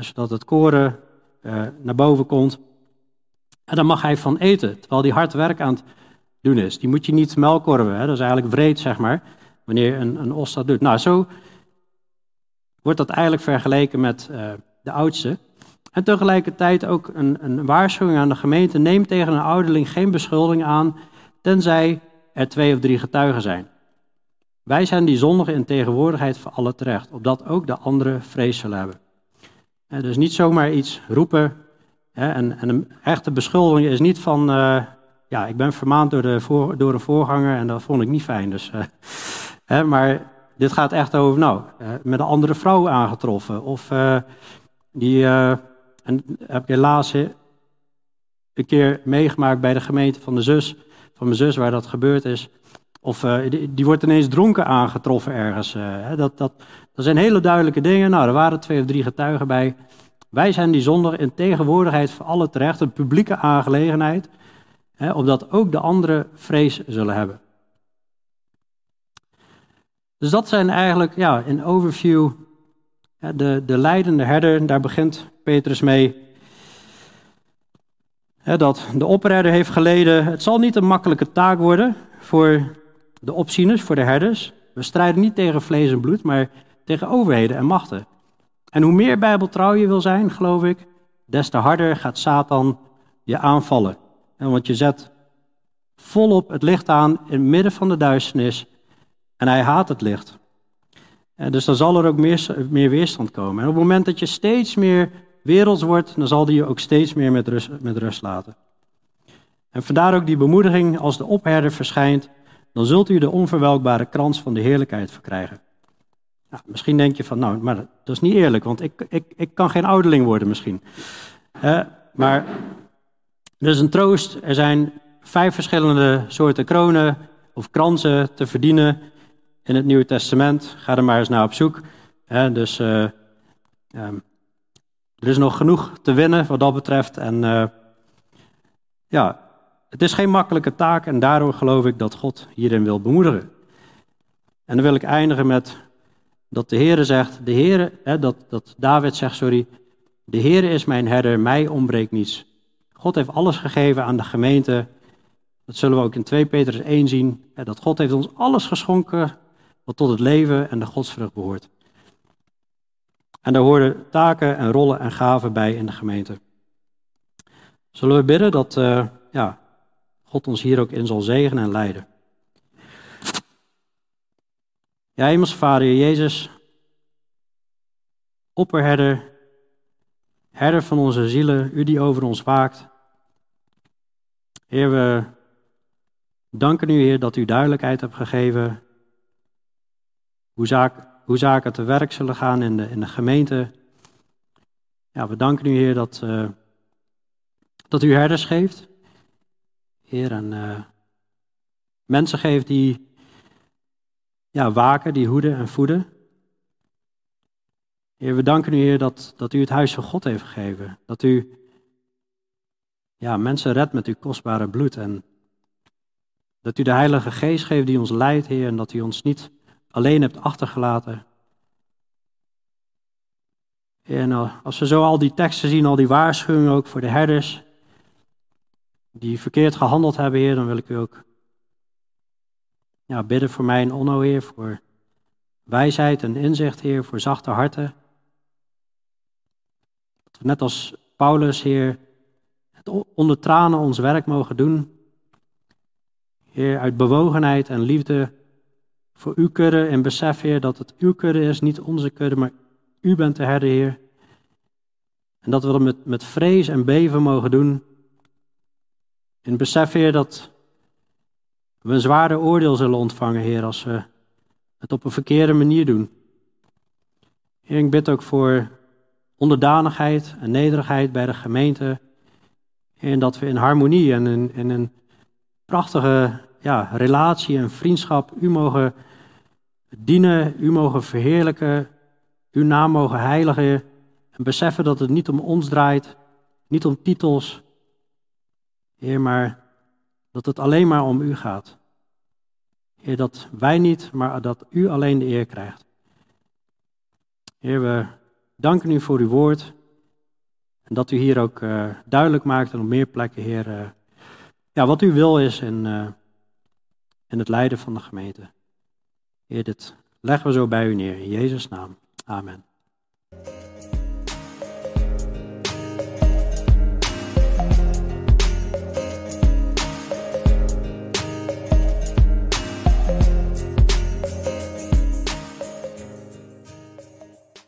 zodat het koren uh, naar boven komt. En dan mag hij van eten, terwijl hij hard werk aan het doen is. Die moet je niet melkorven, hè? dat is eigenlijk wreed, zeg maar, wanneer een, een os dat doet. Nou, zo wordt dat eigenlijk vergeleken met uh, de oudste. En tegelijkertijd ook een, een, waarschuwing aan de gemeente: neem tegen een ouderling geen beschuldiging aan, tenzij er twee of drie getuigen zijn. Wij zijn die zondigen in tegenwoordigheid van alle terecht, opdat ook de anderen vrees zullen hebben. En dus niet zomaar iets roepen. Hè, en, en, een echte beschuldiging is niet van, uh, ja, ik ben vermaand door, de door een voorganger en dat vond ik niet fijn. Dus, uh, hè, maar dit gaat echt over, nou, uh, met een andere vrouw aangetroffen. Of die, en heb ik helaas een keer meegemaakt bij de gemeente van de zus, van mijn zus, waar dat gebeurd is. Of die, die, wordt ineens dronken aangetroffen ergens. dat, dat, dat zijn hele duidelijke dingen. Nou, er waren twee of drie getuigen bij. Wij zijn die zonder in tegenwoordigheid van alle terecht, een publieke aangelegenheid, hè, opdat ook de anderen vrees zullen hebben. Dus dat zijn eigenlijk, ja, in overview, de, de leidende herder, daar begint Petrus mee. dat de opperherder heeft geleden. Het zal niet een makkelijke taak worden voor de opzieners, voor de herders. We strijden niet tegen vlees en bloed, maar tegen overheden en machten. En hoe meer bijbeltrouw je wil zijn, geloof ik, des te harder gaat Satan je aanvallen. Want je zet volop het licht aan in het midden van de duisternis en hij haat het licht. En dus dan zal er ook meer, meer weerstand komen. En op het moment dat je steeds meer werelds wordt, dan zal die je ook steeds meer met rust, met rust laten. En vandaar ook die bemoediging, als de opherder verschijnt, dan zult u de onverwelkbare krans van de heerlijkheid verkrijgen. Misschien denk je van, nou, maar dat is niet eerlijk, want ik, ik, ik kan geen ouderling worden misschien. Uh, maar is een troost. Er zijn vijf verschillende soorten kronen of kransen te verdienen in het Nieuwe Testament. Ga er maar eens naar op zoek. dus uh, um, er is nog genoeg te winnen wat dat betreft. En uh, ja, het is geen makkelijke taak en daardoor geloof ik dat God hierin wil bemoedigen. En dan wil ik eindigen met dat de Heere zegt, de Heere, dat, dat David zegt, sorry, de Heere is mijn herder, mij ontbreekt niets. God heeft alles gegeven aan de gemeente. Dat zullen we ook in 2 Petrus 1 zien. Dat God heeft ons alles geschonken wat tot het leven en de godsvrucht behoort. En daar horen taken en rollen en gaven bij in de gemeente. Zullen we bidden dat uh, ja, God ons hier ook in zal zegenen en leiden. Ja, Hemelse Vader, Jezus, opperherder, herder van onze zielen, u die over ons waakt. Heer, we danken u, Heer, dat u duidelijkheid hebt gegeven hoe, zaak, hoe zaken te werk zullen gaan in de, in de gemeente. Ja, we danken u, Heer, dat, uh, dat u herders geeft. Heer, en uh, mensen geeft die ja, waken, die hoeden en voeden. Heer, we danken u, Heer, dat, dat u het huis van God heeft gegeven. Dat u ja, mensen redt met uw kostbare bloed. En dat u de Heilige Geest geeft die ons leidt, Heer, en dat u ons niet alleen hebt achtergelaten. En als we zo al die teksten zien, al die waarschuwingen ook voor de herders, die verkeerd gehandeld hebben, Heer, dan wil ik u ook ja, bidden voor mij en Onno, Heer, voor wijsheid en inzicht, Heer, voor zachte harten. Net als Paulus, Heer, onder tranen ons werk mogen doen. Heer, uit bewogenheid en liefde voor uw kudde en besef, Heer, dat het uw kudde is, niet onze kudde, maar u bent de herder, Heer. En dat we dat met, vrees en beven mogen doen. In besef, Heer, dat we een zwaarder oordeel zullen ontvangen, Heer, als we het op een verkeerde manier doen. Heer, ik bid ook voor onderdanigheid en nederigheid bij de gemeente. En dat we in harmonie en in, een prachtige ja, relatie en vriendschap u mogen dienen, u mogen verheerlijken, uw naam mogen heiligen. En beseffen dat het niet om ons draait, niet om titels, Heer, maar dat het alleen maar om u gaat. Heer, dat wij niet, maar dat u alleen de eer krijgt. Heer, we danken u voor uw woord. En dat u hier ook uh, duidelijk maakt en op meer plekken, Heer, uh, ja, wat uw wil is in, uh, in het leiden van de gemeente. Heer, dit leggen we zo bij u neer. In Jezus' naam. Amen.